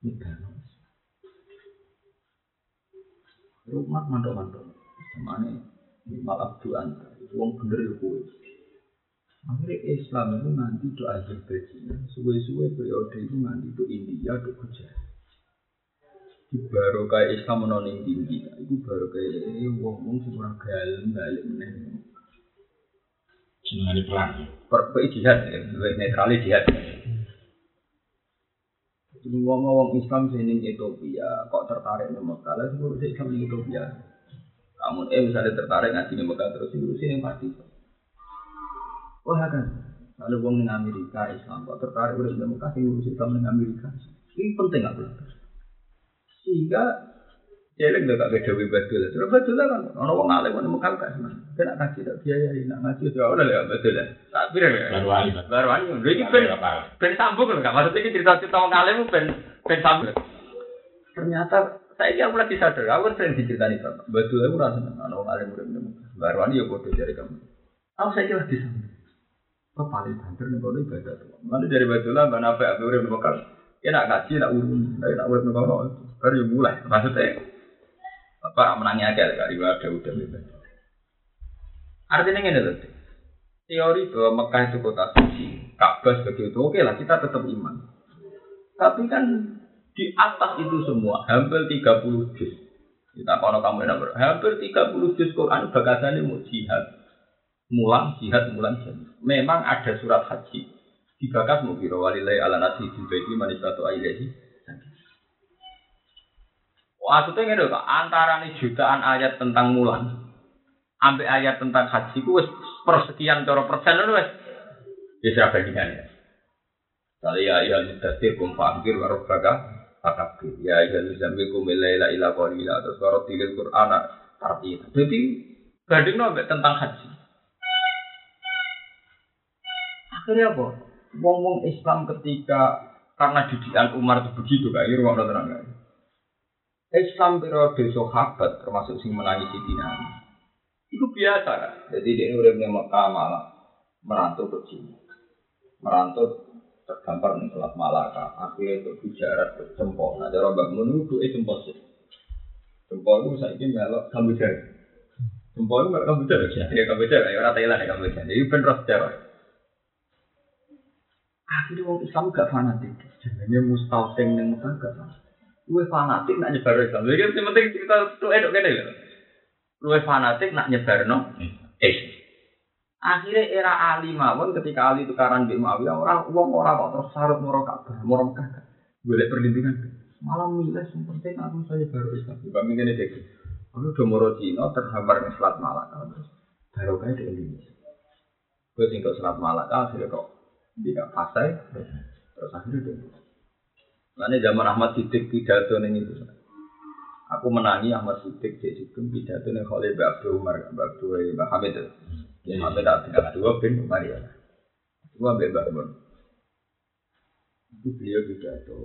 ibadah. Rumah mantok-mantok. Semane malah doan. Wong bener ya kowe. Akhirnya Islam itu nanti do Azerbaijan, suwe-suwe periode itu nanti do India, do Gujarat. Di baru kayak Islam menoning tinggi, itu baru kayak wong wong seorang galem balik meneng. Jenenge perang. Per jihad, ya, netral jihad. Jadi ngomong Islam sini Ethiopia, kok tertarik di Mekah, lah sebelum Islam di Ethiopia. Kamu eh misalnya tertarik ngaji di Mekah terus itu sini pasti. Wah kan, lalu wong di Amerika Islam kok tertarik udah di Mekah sih ngurus Islam di Amerika. Ini penting nggak Sehingga Jelek gak beda betul. Terus betul kan, orang orang alim orang Mekah kan, kena kaji tak biayai, nak ngaji ya udah lah betul lah. Tak biar ya. Baru wali. Baru wali, ini ben ben sambung loh, gak maksudnya ini cerita-cerita orang alim ben ben sambung. Ternyata saya kira lagi sadar, aku kan sering diceritani bapak. Betul aku rasa orang alim udah Mekah. Baru wali ya bodoh dari kamu. Aku saya kira disambung. Kok paling banter nih kalau ibadah tuh. Mana dari betul lah, mana apa aku udah Mekah. Ya nak ngaji, nak urun, nak urun Mekah. Baru mulai, maksudnya apa menangnya aja kali ada udah bebas. Artinya ini loh. Teori bahwa Mekah itu kota suci, Ka'bah sebagai itu oke lah kita tetap iman. Tapi kan di atas itu semua hampir 30 juz. Kita kalau kamu ber, hampir 30 juz Quran bagasannya mau jihad. Mulang jihad mulang jihad. Memang ada surat haji. Dibakas mau biro walilai ala nasi juga itu manis atau ailehi Maksudnya ini loh, antara nih jutaan ayat tentang mulan, sampai ayat tentang haji, itu wes persekian cara persen itu wes, ya sudah bandingannya. Kali ya ya mudasir kum fakir warob baga fakir ya ya nuzamil kum ilaila ila qalila atau suara tilil Quran arti. Jadi banding sampai tentang haji. Akhirnya apa? Wong-wong Islam ketika karena didikan Umar itu begitu kayak ruang terang Islam periode sahabat termasuk sing menangis di Ali. Itu biasa kan. Jadi dia uripnya Mekah malah merantau ke sini. Merantau tergambar nih Selat Malaka. Akhirnya itu bicara ke Cempol. Nah, cara Mbak Mun itu itu Cempol sih. Cempol itu saya ini melok Kamboja. Cempol itu melok Kamboja. Ya Kamboja ya orang Thailand ya Kamboja. Jadi bener sejarah. Akhirnya orang Islam gak fanatik. Jadi mustalsing yang Mekah gak fanatik. Luwe fanatik nak nyebar Islam. Jadi yang penting kita tuh edok kene lho. Luwe fanatik nak nyebar no Islam. Akhirnya era Ali mawon ketika Ali tukaran di Muawiyah orang uang orang kok terus sarut moro Ka'bah, moro Mekah. Boleh perlindungan. Malah milih penting aku saya baru Islam. Juga mungkin itu. Aku udah moro Cina terhampar di Selat Malaka terus baru kayak di Indonesia. Gue tinggal Selat Malaka akhirnya kok tidak pasai terus akhirnya di Nanti zaman Ahmad Siddiq pidato nih itu. Aku menangi Ahmad Siddiq di situ pidato nih oleh Mbak Abdul Umar, Mbak Abdul Mbak Hamid. Ya Hamid tidak dua bin Umar ya. Dua Mbak Mbak Itu beliau pidato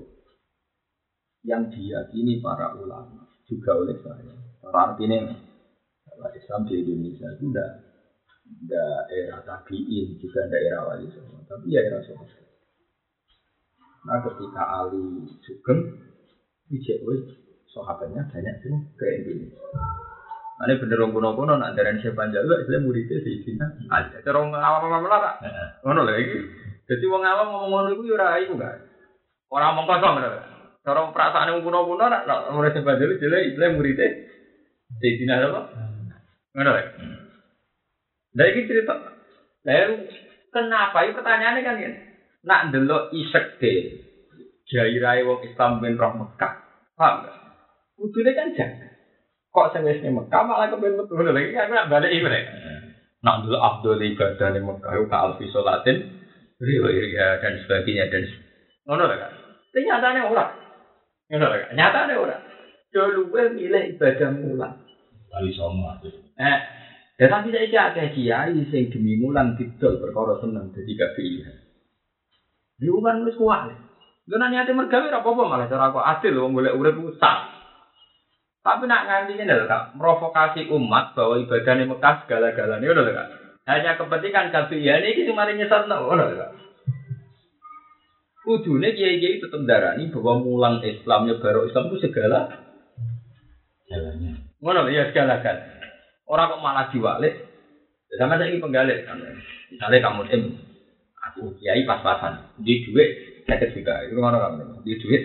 yang diyakini para ulama juga oleh saya. Para artinya kalau Islam di Indonesia itu tidak tidak era tabiin juga tidak era wali semua, tapi ya era sahabat. Nah ketika Ali sugeng, ijek wis sahabatnya banyak sih ke Indonesia. Nah, ini bener orang kuno kuno nak dari siapa jalu, saya muridnya sih Cina. Ada orang awam awam lah, ngono lagi. Jadi orang awam ngomong ngono itu yura itu kan. Orang ngomong kosong kan. Cara perasaan yang kuno kuno nak murid siapa jalu, jadi saya muridnya Cina apa? Ngono lagi. Dari cerita, lalu kenapa? Ini pertanyaannya kan ya nak delok isek de jairai wong Islam ben roh Mekah. Paham gak? Kudune kan jaga. Kok sing wis Mekah malah kepen metu lagi kan nak balik iku rek. Nak delok Abdul ibadah ning Mekah ka alfi salatin riwaya dan sebagainya dan ngono lah kan. Ternyata ora. Ngono lho, nyata ada ora. Do luwe milih ibadah mulan. Kali aja. Eh, ya tapi saya iki akeh kiai sing demi mulan didol perkara seneng dadi gak pilihan. Di kan wis kuat. Lha nek niate mergawe ora apa-apa malah cara aku adil wong golek urip ku sah. Tapi nak nganti ngene lho Kak, provokasi umat bahwa ibadahnya Mekah segala-galanya ngono lho Kak. Hanya kepentingan kafiyah ini cuma nyesat ngono lho Kak. Kudune kiai-kiai tetep darani bahwa mulang Islam baru Islam itu segala Jalannya. ngono ya segala kan. Orang kok malah diwalik. Sama saya ini penggalih. Misalnya kamu tim, aku kiai pas-pasan, di duit saya juga, itu ngono kamu, di duit.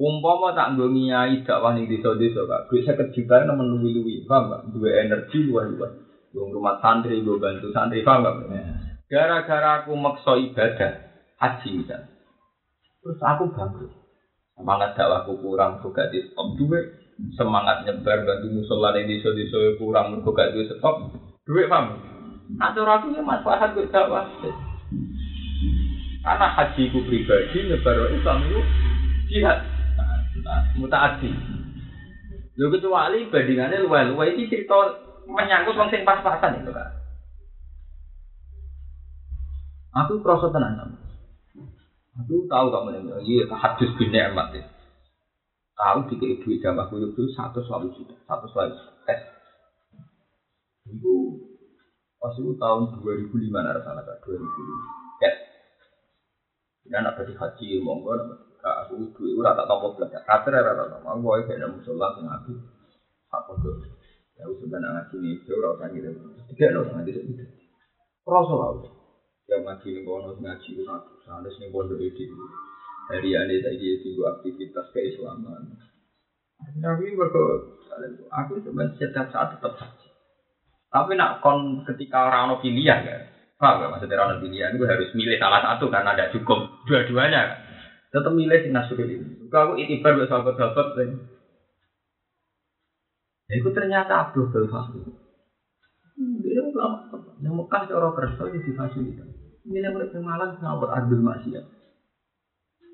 Umpama tak nggo ngiyai dakwah ning desa-desa Kak, duit 50 juta nemen luwi-luwi, paham enggak? Duwe energi luwih-luwih. Nggo rumah santri, nggo bantu santri, paham enggak? Gara-gara aku maksa ibadah haji misal. Terus aku bangkrut. Semangat dakwahku kurang, kok gak di stop duit. Semangat nyebar bantu musola ning desa-desa kurang, kok gak di stop duit, paham? Nah, cara aku ya manfaat gue dakwah. Karena hajiku pribadi nyebar Islam itu jihad mutaati. Lho kecuali bandingannya luwe-luwe iki cerita menyangkut wong sing pas-pasan itu kan. Aku krasa tenan sama. Aku tahu kamu yang iya hadis bin Ni'mat ya. Tahu dikei duit jamaah itu satu selalu juta, satu selalu tes. Itu pas itu tahun 2005 nara salah kak 2005. Yes. Dan apa di haji monggo Kak aku duit ora tak tampa belajar. Kater ora tak tampa. Aku wae kena musola sing aku. Apa tuh? Ya wis ben ngaji ini itu ora usah gitu. Tiga lo ngaji itu. Kroso wae. Ya ngaji ning kono ngaji ora usah ning pondok iki. Dari ane saiki itu aktivitas keislaman. Nabi berko aku sebenarnya setiap saat tetap haji. Tapi nak kon ketika orang ono pilihan kan. Paham gak maksudnya orang pilihan itu harus milih salah satu karena ada cukup dua-duanya kan tetap milih si nasrul ini. Kalau aku itibar buat sahabat-sahabat lain. Ya itu ternyata Abdul Fahri. Dia ulama yang Mekah cara kerja itu difasilitasi. Milih mereka malang ngawur adil maksiat.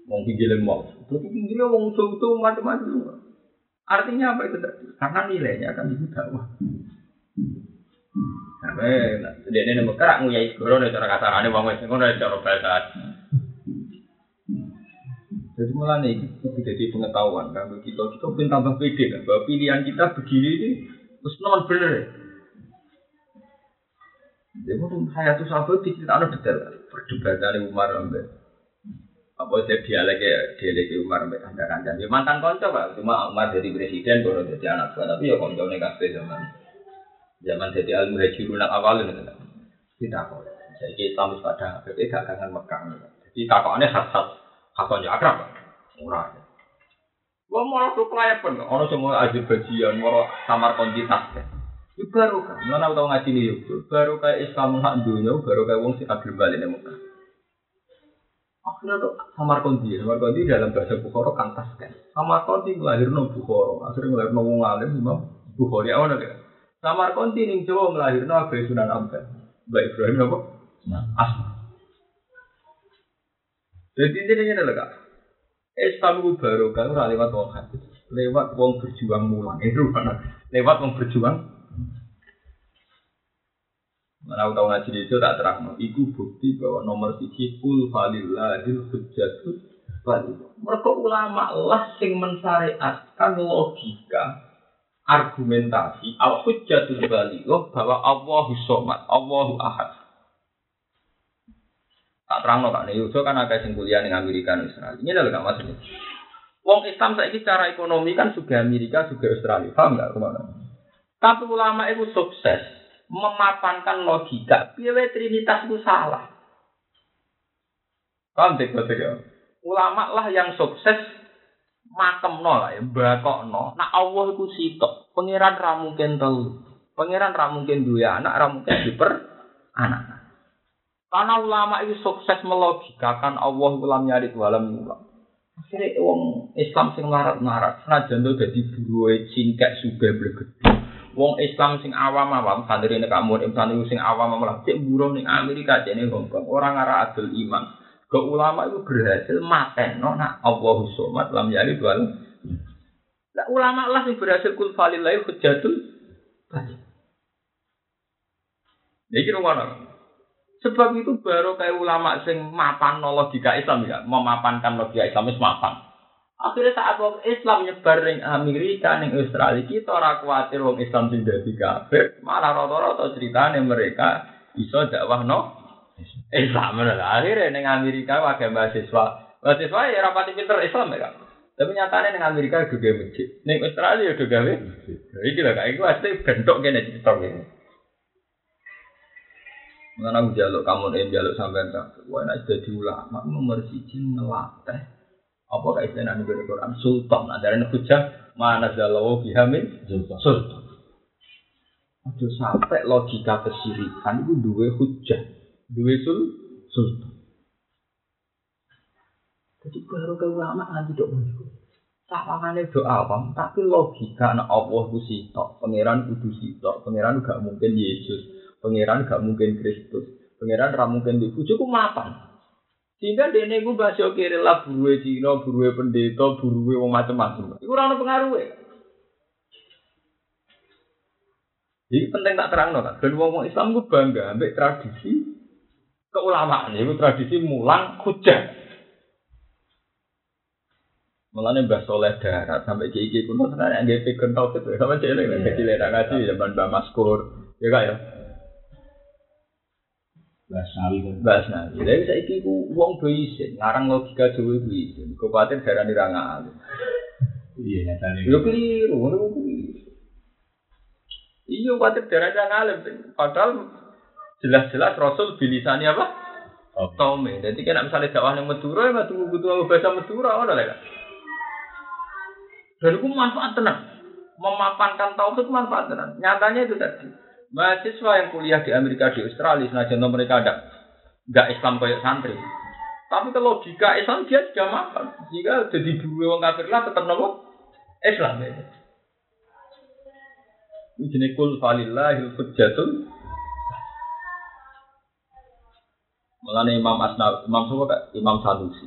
Mau pinggilin mau, tapi pinggilnya mau usul macam-macam. Artinya apa itu? Karena nilainya akan ibu dakwah. Nah, dia ini Mekah nguyai segoro cara kasarannya bang wes ngono cara bahasa. Jadi malah nih itu jadi pengetahuan kan kita kita pun tambah pede kan bahwa pilihan kita begini ini terus non bener. Jadi mungkin saya tuh sahabat diceritakan detail perdebatan Umar sampai apa dia dialek ya Umar sampai anda kancan. Ya mantan konco pak cuma Umar jadi presiden baru jadi anak buah tapi ya konco nih kafe zaman zaman jadi al muhajirun awalin itu kan. Tidak kok. Saya Islam pada tapi gak kangen Mekah. Jadi kakaknya khas-khas Kakak ya akrab, murah. Gua malah tuh kelayapan, ono semua aja bajian, moro kamar kontitas. Itu baru kan, mana tau ngaji nih yuk, baru kayak Islam hak dunia, baru kayak wong sih agil balik nih muka. Akhirnya tuh kamar konti, kamar konti dalam bahasa Bukhara kantas kan. Kamar konti melahir no Bukhara, akhirnya melahir no wong alim, imam Bukhari awal kan. Kamar konti nih Jawa melahir no Abai Sunan Ampel, Mbak Ibrahim apa? Asma. Jadi ini adalah kak. Islam itu baru kan lewat wong hadis, lewat wong berjuang mulang itu mana? Lewat wong berjuang. Mana tahu ngaji itu tak terang. Iku bukti bahwa nomor siji kul falillahil hujjatul. Mereka ulama lah sing mensyariatkan logika argumentasi al hujjatul balik bahwa Allahu somad, Allahu ahad. tak terang no kak Yuso kan ada yang kuliah di Amerika dan Israel. Ini gak maksudnya. Wong Islam saya secara ekonomi kan juga Amerika juga Australia, paham nggak ke mana? Tapi ulama itu sukses memapankan logika. Biaya Trinitas itu salah. Paham tidak ya? Ulama lah yang sukses makem no lah ya, bakok no. Nah Allah itu sitok. Pangeran ramungkin tahu. Pangeran ramungkin dua anak, ramungkin diper anak. Karena ulama itu sukses melogikakan Allah ulam nyarit walam ulam. Akhirnya wong Islam sing larat-larat, senajan tuh jadi buruwe cingkek suga bergede. Wong Islam sing awam-awam, santri ini kamu, santri sing awam-awam lah, cek buruh ning Amerika, ning Hongkong, orang arah adil iman. Ke ulama itu berhasil mateno nak Allahu somat lam yalid wal. Lah ulama lah yang berhasil kul falillahi hujjatul balik. Iki rumah Sebab itu baru kayak ulama sing mapan logika Islam ya, memapankan logika Islam wis mapan. Akhirnya saat wong Islam nyebar ning Amerika ning Australia kita ora kuatir wong Islam sing dadi kafir, malah rata-rata ceritane mereka iso dakwah no Islam lah. Akhirnya ning Amerika wae mahasiswa. Mahasiswa ya rapati pinter Islam ya. Tapi nyatanya ning Amerika juga masjid. Ning Australia juga gawe. Iki lho kayak iku asli bentuk kene cerita kene. Mengenai aku jaluk kamu nih jaluk sampai tak. Wah nak jadi ulama nomor siji ngelatih. Apa kayak istilah nih Quran Sultan. Ada yang hujah mana jalawo bihamin Sultan. Aduh sampai logika kesirikan itu dua hujah, dua sul sultan. Jadi baru ulama nanti dok Sawangannya doa awam, tapi logika anak Allah itu sitok, pangeran kudu sitok, pangeran gak mungkin Yesus, pangeran gak mungkin Kristus, pangeran gak mungkin di bujuku mapan. Sehingga dene gue bahasa kiri lah buruwe Cina, buruwe pendeta, buruwe wong macam-macam. Iku ora ono pengaruhe. Jadi penting tak terang kan. Dan wong Islam gue bangga ambek tradisi keulamaan. Itu tradisi mulang hujah. Mulane Mbah Soleh darat sampai kiai kiai kuno sebenarnya nggak pikir tau itu sama cewek lagi kecil ya ngaji zaman Mbah Maskur ya kak ya. Bahas nawi kan. Bahas nabi. Tapi saya iki ku wong do isin, ngarang logika Jawa itu isin. Kupatir darah dirangal. Iya nyatanya. Yo keliru, ngono. Iya kupatir darah dirangal. Padahal jelas-jelas Rasul bilisani apa? Tome. Jadi kan misalnya dakwah yang Madura ya tunggu butuh bahasa Madura ngono lah. Dan itu manfaat tenang. Memapankan tauhid manfaat tenang. Nyatanya itu tadi. Mahasiswa yang kuliah di Amerika di Australia, senajan mereka ada nggak Islam kayak santri. Tapi kalau logika Islam dia sudah makan. Jika jadi dua orang kafir lah tetap nopo Islam ya. Ini jenis kul falillahil hujjatul Mulane Imam Asnawi, Imam Sopo kak, Imam Sanusi.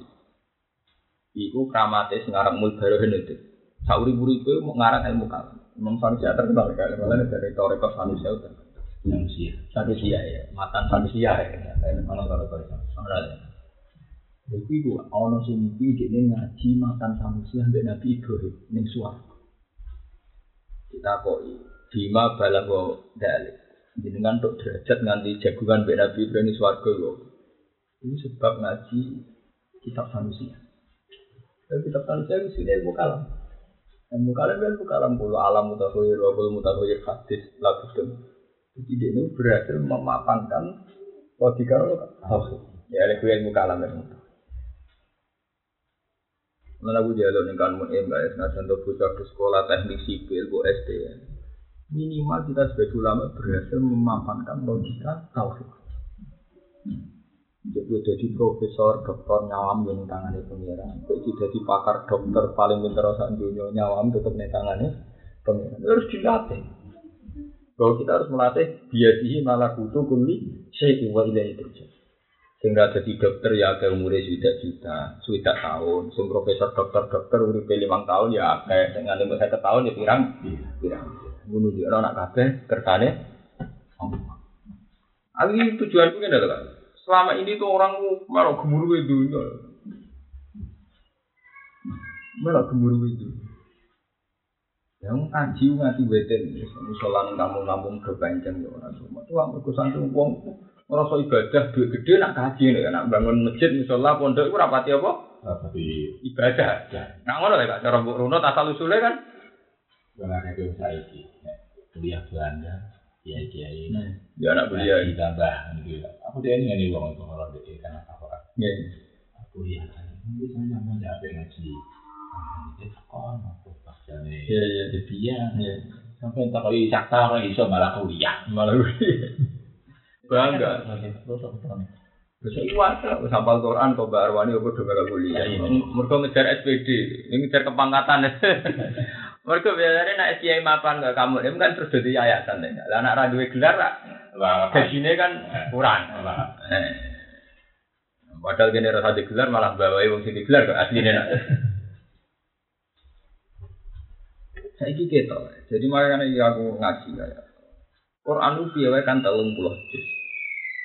Iku kramate sing aran mul barohen itu. Sauri-uri itu mau ngarang ilmu kalam. Imam Sanusi ya terkenal kali, malah dari Toreko Sanusi itu terkenal. Manusia. Sanusi ya, matan Sanusi ya. Kalau kalau kalau kalau Jadi itu, ono sing iki dene ngaji matan Sanusi ambek Nabi Ibrahim ning suwarga. Kita kok bima balago dalik. Jenengan untuk derajat nganti jagungan mbek Nabi Ibrahim ning. Ini sebab ngaji kitab Sanusi. Dan kitab Sanusi itu sini ilmu kalam. Ilmu kalam kan ilmu kalam puluh alam mutakhir, wa puluh mutakhir hadis, lagu Jadi dia ini berhasil memapankan logika tauhid. Ya, ada ilmu kalam ilmu. Mana aku jalur nih kan mun ya, nah contoh bocah ke sekolah teknik sipil, bu SD. Minimal kita sebagai ulama berhasil memapankan logika tauhid. Jadi jadi profesor, dokter nyawam yang tangannya pengiran. Jadi jadi pakar dokter paling pintar saat dunia nyawam tetap nih tangannya pengiran. Harus dilatih. Bahwa kita harus melatih biasihi malah kutu kuli syai'i wa ilaihi turja. Sehingga jadi dokter ya ke umurnya sudah juta, sudah tahun. Sing profesor dokter-dokter uripe limang tahun ya kayak dengan lima satu tahun ya pirang, pirang. Bunuh dia anak kabeh kertane. Ali tujuanku ini adalah selama ini tuh orang malah gemuruh itu, malah gemuruh itu. Yang kaji ngati weten, misalnya nih kampung-kampung kebanyakan ya orang semua. Tuh aku kesantu uang ngerasa ibadah duit gede nak kaji nih, nak bangun masjid misalnya pondok itu rapati apa? Tapi Ibadah. Nah ngono lah kak, cara buk runut asal usulnya kan. Karena itu saya ini kuliah Belanda, kiai kiai Ya anak ditambah gitu. Aku dia ini nih uang itu kalau dia kan apa apa. Ya. Aku ya kan, ini saya ya apa ngaji. Ini sekolah aku pasnya Iya iya. Jadi ya, sampai tak kau sakta orang iso malah kuliah. Malah bangga. Terus aku tahu nih. Terus iwat wis hafal Quran kok Mbak Arwani kok udah bakal kuliah. Iya, iya. Mergo ngejar SPD, ini ngejar kepangkatan. Mergo biasanya nak SKI mapan gak kamu, ini kan terus jadi yayasan ya. Lah anak ra duwe gelar lah, gajine kan kurang. Padahal kene rasa digelar malah bawahi wong sing digelar kok asline nak. Saiki ketok. Jadi makanya iki aku ngaji kayak. Quran itu wae kan 30 juz.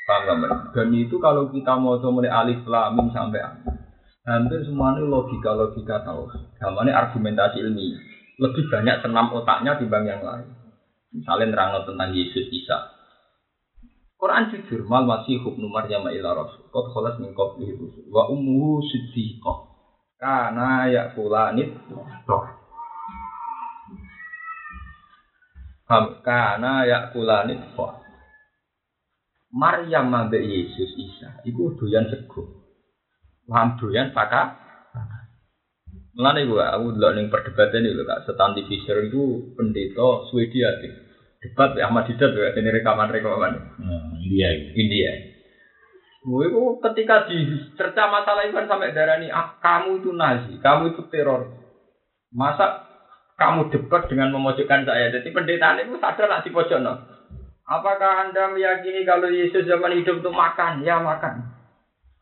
Paham gak? Dan itu kalau kita mau mulai alif lam mim sampai hampir semuanya logika-logika tahu. Gamane argumentasi ilmiah. Lebih banyak senam otaknya dibanding yang lain. Misalnya nerang tentang Yesus Isa. Quran jujur mal masih hubnu Maryam ila rasul. Qad khalas min qablihi rusul. Wa ummuhu siddiqah. Kana yakulanit toh. Ham kana yakulanit toh. Maryam ambek Yesus Isa iku doyan sego. Paham doyan saka Mulane gua aku delok ning perdebatan itu Kak Stanley Fisher itu pendeta Swedia sih. Debat ya Ahmad Didat ya ini rekaman-rekaman Nah, India. India. Gue itu ketika dicerca masalah itu kan sampai darah ini, ah, kamu itu Nazi, kamu itu teror. Masa kamu debat dengan memojokkan saya? Jadi pendeta itu sadar lah di pojok no. Apakah anda meyakini kalau Yesus zaman hidup itu makan? Ya makan.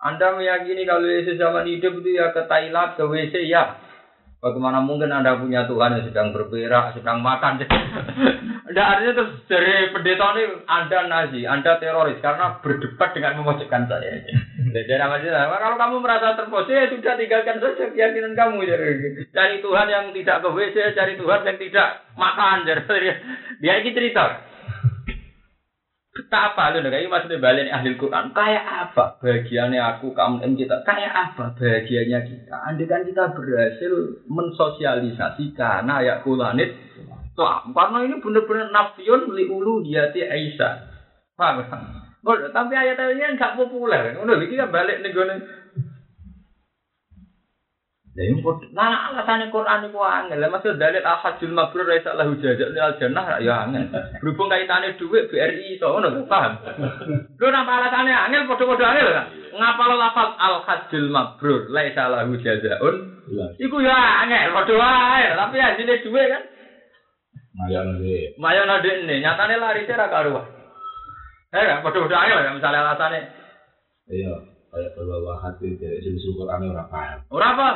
Anda meyakini kalau Yesus zaman hidup itu ya ke Thailand, ke WC ya. Bagaimana mungkin Anda punya Tuhan yang sedang berberak, sedang makan? Ada artinya terus dari pendeta ini Anda Nazi, Anda teroris karena berdebat dengan memojokkan saya. Jadi kalau kamu merasa terpojok ya sudah tinggalkan saja keyakinan kamu. Cari Tuhan yang tidak ke WC, cari Tuhan yang tidak makan. Jadi, dia ini cerita. Betapa lu kayak maksudnya balik ahli Quran. Kayak apa bagiannya aku kamu dan kita? Kayak apa bagiannya kita? Andai kan kita berhasil mensosialisasi karena ayat kulanit tuh karena ini benar-benar nafiyun li ulu diati Aisyah. Paham? Tapi ayat-ayatnya nggak populer. Udah, ini kan balik nih gue Ya ini nah alasannya Quran itu angel. Maksud dalil ahadul mabrur raisa lahu jajak al jannah ya angel. Berhubung kaitannya duit BRI itu ngono paham. Lho napa alasannya angel padha-padha angel kan? Ngapa lo lafal al hadul mabrur laisa lahu jazaun? Iku ya angel padha wae, tapi hasilnya duit kan. Nanti. Maya nade ini nyatane lari ra karuan. Eh, padha-padha angel ya misalnya alasannya. Iya. Kayak bahwa hati dari sisi Quran orang paham. Ora apa?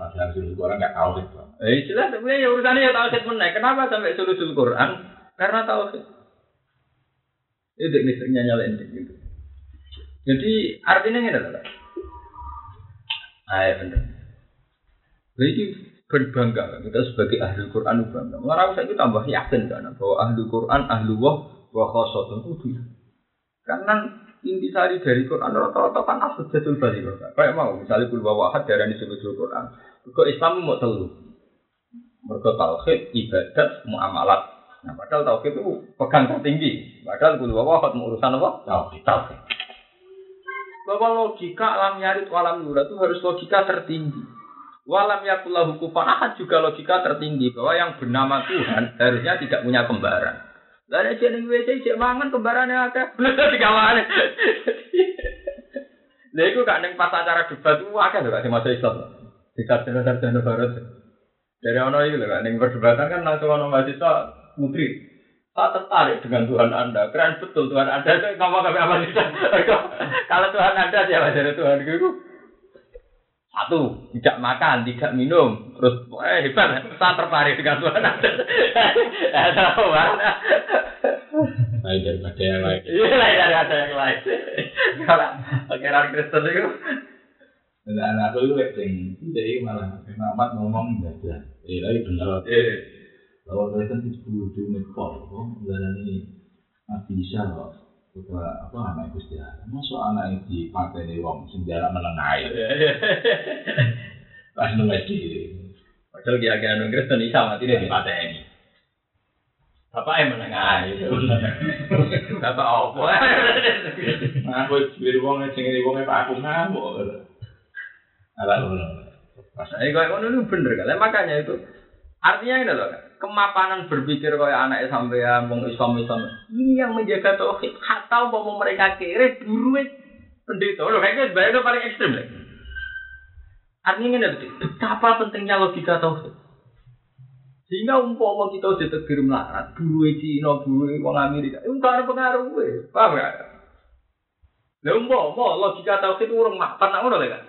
Padahal sisi Quran nggak tahu itu. Eh, jelas ya urusannya ya tauhid menaik. Kenapa sampai sulusul Quran? Karena tauhid. Itu misalnya nyalain gitu. Jadi artinya ini adalah Ayo bener. Jadi berbangga kita sebagai ahli Quran bangga. Mengarang saya itu tambah yakin kan bahwa ahli Quran ahli wah wa khosot itu Karena intisari dari Quran rata-rata kan jadul balik Kayak mau misalnya kul wahad darah disebut Quran. Kok Islam mau telu. Mereka tauhid, ibadat, muamalat. Nah, padahal tauhid itu pegang tertinggi. Padahal kul wahad mau urusan apa? Tauhid. Tauhid. Bahwa logika alam nyarit walam nura itu harus logika tertinggi. Walam yakullahu kufan ahad juga logika tertinggi bahwa yang bernama Tuhan harusnya tidak punya kembaran. Lah nek jeneng WC cek mangan kembarane akeh. Digawane. Lha iku gak ning pas acara debat ku akeh lho sing masuk Islam. Di sarjana-sarjana barat. Dari ono iki lho gak ning perdebatan kan langsung ono mahasiswa putri. Saya tertarik dengan Tuhan Anda. Keren betul Tuhan Anda itu ngomong ke apa sih? Kalau Tuhan Anda siapa dari Tuhan itu? Satu, tidak makan, tidak minum, terus eh hebat, saya tertarik dengan Tuhan. Eh, tahu Lain daripada yang lain. Iya lah, dari ada yang lain. Kalau pangeran Kristen itu, Dan anak aku itu sing, jadi malah Muhammad ngomong ibadah. Eh, tapi bener. eh, Bahwa Kristen itu kudu nekor, kok nggak ini Nabi Isa kok. Apa anak Gusti Allah. Masuk anak di partai ini wong sing jarak menengah. Pas nunggu di. Padahal dia agak non Kristen Isa mati dia di pantai ini. Bapak yang menengah itu. Bapak apa? Aku biru wong sing ini wong Pak aku ngamuk. Ala ngono. Ini kayak ngono bener kan? Makanya itu artinya ini loh, kemapanan berpikir kayak anak sampean wong Islam Islam ini yang menjaga tauhid atau mau mereka kere buru pendeta loh kayaknya sebenarnya itu paling ekstrim lah. Artinya ini betapa pentingnya logika tauhid. Sehingga umpama kita udah tegir melarat, buru Cina, buru wong Amerika, itu gak ada pengaruh, paham gak? Lha umpama logika tauhid urung mapan nak ngono lho kan.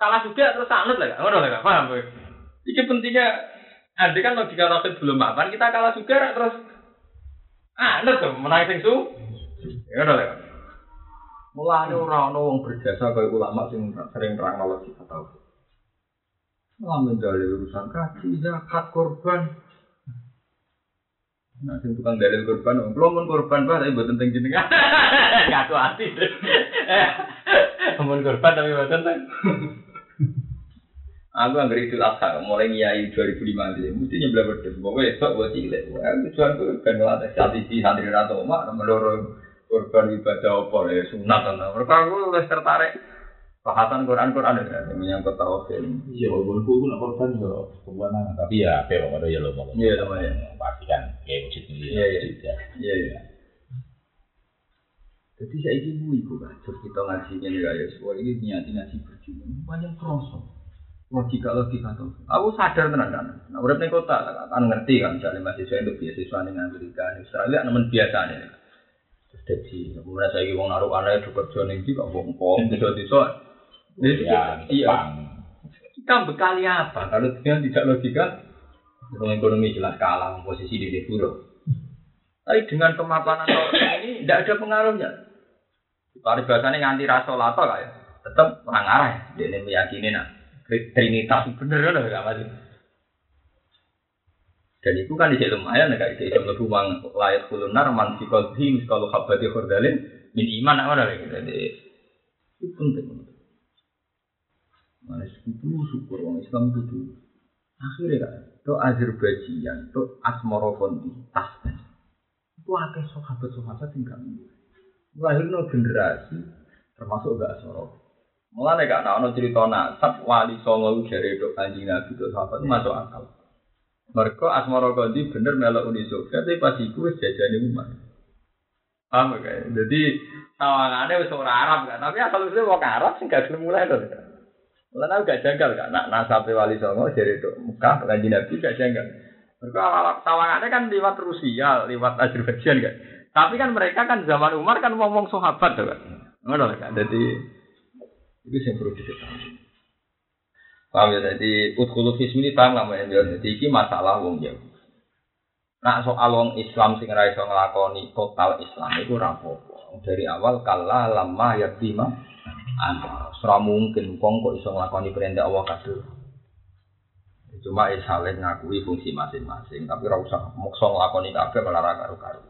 Salah juga terus anut lho kan. Ngono lho. Paham kowe? Pentingnya andai kan logika tauhid belum mapan kita kalah juga terus anut tuh menang sing su. Ya lho kan. Mulane ora ono wong berjasa kaya ulama sing sering terang logika tauhid. Malah mendalil urusan kaji, zakat, korban, Nah, sing tukang dalil korban, om belum korban pak, tapi buat tentang jenengan. Ngaku hati. Amun korban tapi buat tentang. Aku nggak idul adha, mulai ngiyai 2005 ini, mesti nyebelah berdua. Pokoknya esok buat cilik. Wah, tujuan gue kan ngelatih strategi santri rata umat, meloro korban ibadah apa ya sunat. Mereka aku lebih tertarik bahasan Quran Quran ya, yang menyangkut tauhid. Iya, walaupun aku nak korban yo kebuanan, tapi ya apa ya, ya lo mau. Iya, lumayan. Pasti kan kayak wujud ini. Iya, iya. wujud ya. Iya iya. Jadi saya ini bu ibu kan, terus kita ngajinya nih ya, semua ini niati ngaji berjuang, banyak kerosok. Logika logika tuh. Aku sadar tenan kan. Nah, udah nih kota kan ngerti kan, misalnya mahasiswa itu beasiswa nih Amerika, di Australia, nemen biasa nih. Terus jadi, kemudian saya wong naruh anaknya juga kerja nih di kampung bisa bisa. Ya, Iya. Jepang. Kita bekali apa? Kalau dengan tidak logika, ekonomi jelas kalah posisi di dulu. Tapi dengan kemapanan ini tidak ada pengaruhnya. Paribasanya nganti rasa lato lah ya. Tetap orang arah ya. Dia ini meyakini nak Trinitas bener kan gak masih. Dan itu kan di lumayan kayak itu bisa mlebu wang layak kulunar man fi qalbihi miskalu habati khurdalin min iman apa lagi. Jadi itu penting. Mana itu syukur orang Islam itu dulu. Akhirnya kan, itu Azerbaijan, itu Asmorofondi, Tasman. Itu akeh sahabat-sahabat yang gak mungkin. Melahirkan generasi, termasuk gak Asmorofondi. Mulane gak ana cerita nasab wali songo jare dok anjing nabi itu sahabat masuk akal. Mereka Asmara Gondi bener melok Uni Soviet tapi pas iku wis jajane umat. Paham gak? Jadi sawangane wis ora Arab kan, tapi asal usulnya wong Arab sing gak gelem mulai lho. Mulane gak janggal kan, nak nasabe wali songo jare dok Mekah kanjeng nabi gak janggal. Mereka awal sawangane kan lewat Rusia, lewat Azerbaijan kan. Tapi kan mereka kan zaman Umar kan ngomong sahabat tuh kan. Ngono kan. Jadi itu yang perlu diketahui. Paham ya? Jadi utkulu fismi ini paham nggak mau Jadi ini masalah wong ya. Nah soal wong Islam sing ra iso nglakoni total Islam itu rapopo. Dari awal kala lama ya bima anda. Ora mungkin wong kok iso nglakoni perintah Allah kabeh. Cuma saling ngakui fungsi masing-masing, tapi ora usah mokso nglakoni kabeh malah ra karo-karo.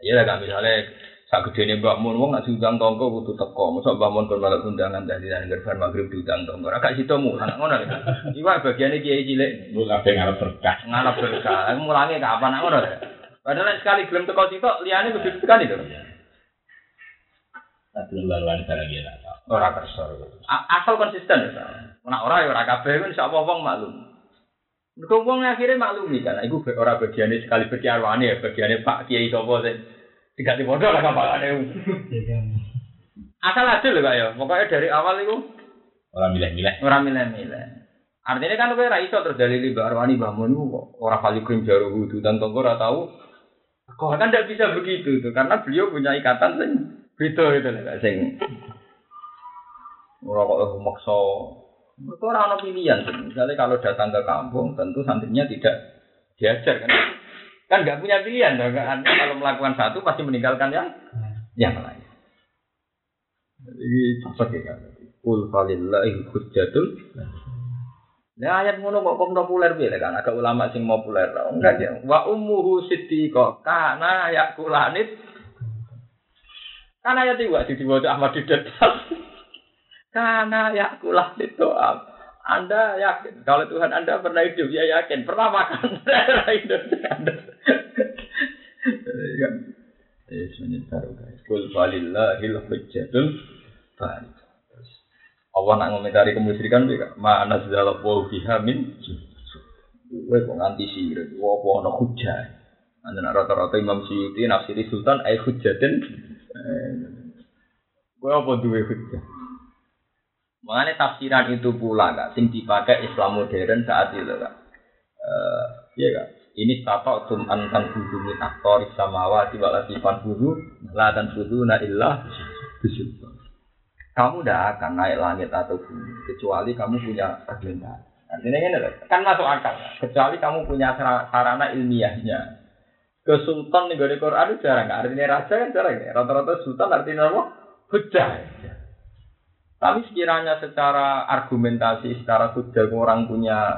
Iya kan misalnya sak gedene Mbak Mun wong nak diundang tonggo kudu teko. Mosok Mbak Mun kon malah undangan dari nang gerban magrib diundang tonggo. Ora gak sida mu, anak ngono lho. Iwak bagiane kiai cilik Lu kabeh ngarep berkah. ngalap berkah. Mulange kapan nak ngono. Padahal nek sekali gelem teko sitok liyane kudu tekan itu. Tapi laluan barang ya tak tahu. Ora kersa. Asal konsisten ya. Nek ora ya ora kabeh kan insyaallah wong maklum. Mergo wong akhirnya maklumi kan. Iku ora bagiane sekali berkiarwane ya, bagiane Pak Kiai sapa sing diganti modal lah kapakane. Asal adil lho kak ya. Pokoknya dari awal itu Orang milih-milih. ora milih-milih. Artinya kan kowe ra iso terus dalili Mbak Arwani bangun itu kok ora kali krim jaru wudu dan tonggo ora tahu. Kok kan tidak bisa begitu tuh karena beliau punya ikatan sing beda gitu loh Kak, sing ora kok maksa. Itu ora ono pilihan. Misalnya kalau datang ke kampung tentu santrinya tidak diajar kan. Kan nggak punya pilihan dong. Kan? Kalau melakukan satu pasti meninggalkan yang yang lain. Jadi cepet ya kan. Kul falillahi hujjatul Nah ayat ngono kok kok populer piye kan agak ulama sing populer lah. Enggak ya. Wa ummuhu siddiqah kana yakulanit. Ayat iki wae diwaca Ahmad Didat. Kana yakulanit doa. Anda yakin kalau Tuhan Anda pernah hidup ya yakin pernah makan pernah hidup Anda. Kan. Eh sebenarnya baru guys. Kul falillahil hujjatul balik. Allah nak ngomentari kemusyrikan mereka mana segala wa biha min Kowe kok nganti sire, wa apa ana hujah. Anda nak rata-rata Imam Syuuti nafsiri sultan ai hujatin. Kowe apa duwe hujah? Mengenai tafsiran itu pula kak, sing dipakai Islam modern saat itu kak. Eh, iya kak. Ini tato tum antan budu min aktor samawati wal asifan budu la tan budu na illah. Kamu tidak akan naik langit atau bumi kecuali kamu punya argumentasi. Artinya ini loh, kan masuk akal. Kecuali kamu punya sara- sarana ilmiahnya. Ke sultan di Quran itu jarang. Artinya raja kan jarang. Rata-rata sultan artinya apa? Hujah. Tapi sekiranya secara argumentasi, secara hujah orang punya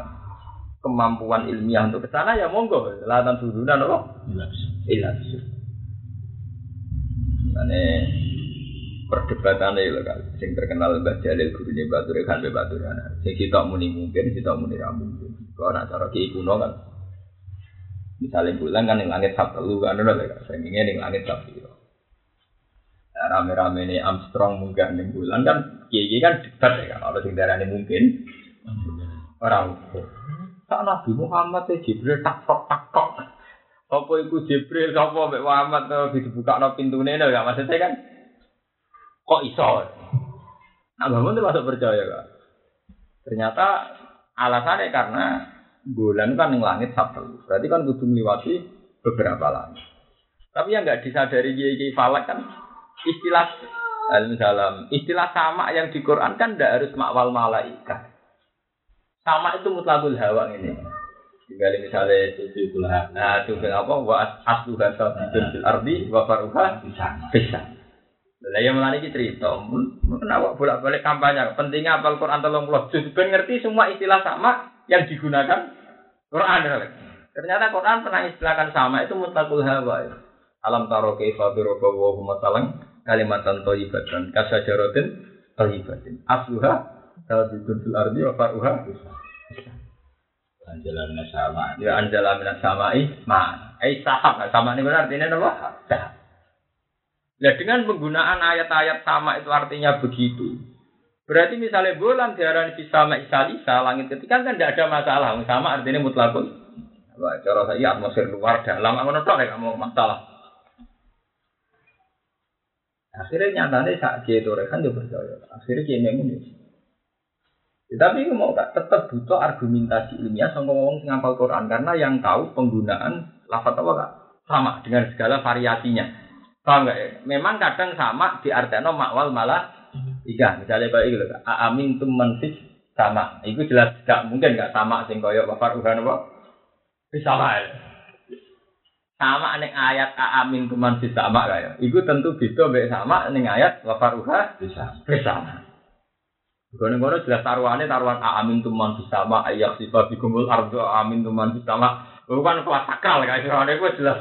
kemampuan ilmiah untuk ke sana ya monggo. Latan apa? Jelas. Iya. Mane perdebatan itu kan, sing terkenal Mbah Jalil guru ini Batu Rekan Mbah Batu Rekan. Sing kita muni mungkin, kita muni ra mungkin. Kalau nak cara kiai kuno kan, misalnya bulan kan yang langit sab telu kan, ada lah. Saya ingin yang langit sab telu. Nah, rame-rame ini Armstrong munggah ning bulan kan, kiai kan debat ya kan. Sing mungkin, orang ukur. Tak Nabi Muhammad ya Jibril tak tok tak tok. Apa iku Jibril sapa mbek Muhammad to dibukakno pintune lho gak maksudnya kan kok iso. Nah, bangun itu masuk percaya kak. Ternyata alasannya karena bulan kan yang langit satu. Berarti kan kudu melewati beberapa langit. Tapi yang nggak disadari kiai falak kan istilah Alhamdulillah, istilah sama yang di Quran kan tidak harus makwal malaikat. Sama itu mutlakul hawa ini. Tinggal misalnya Itu itulah. Nah, itu apa? Wa asluha sabitun fil ardi wa faruha Bisa. Lah yang melani iki cerita, kenapa bolak-balik kampanye? Pentingnya apal Quran 30 juz ben ngerti semua istilah sama yang digunakan Quran. Ternyata Quran pernah istilahkan sama itu mutlakul hawa. Alam taro kaifa masalan kalimatan thayyibatan kasajaratin thayyibatin. Asluha sabitun fil ardi wa faruha bisa. Jalannya sama. Ya anjala minas samai ma. Eh sahab, sama ini benar artinya apa? Sahab. Nah dengan penggunaan ayat-ayat sama itu artinya begitu. Berarti misalnya bulan diarani bisa isalisa langit ketika kan tidak ada masalah. Sama artinya mutlakun. Wah, cara saya atmosfer luar dalam, aku nonton ya kamu masalah. Akhirnya nyatanya saat dia itu kan dia percaya. Akhirnya dia memang Ya, tapi mau gak tetap butuh argumentasi ilmiah sama ngomong sing Quran karena yang tahu penggunaan lafaz apa kak sama dengan segala variasinya. Paham nggak ya? Memang kadang sama di artinya makwal malah tiga. Misalnya kayak gitu, amin tum manfis sama. Itu jelas gak mungkin gak sama sing koyok wafar uhan apa? Bisa ya. Sama ning ayat amin tum manfis sama kayak. Itu tentu beda mbek sama ning ayat wafar uha Bisa. bersama. Gono-gono jelas taruhannya taruhan amin tuman bersama ayak sifat bigumul ardo amin tuman bersama. Bukan kelas sakral kan soalnya itu jelas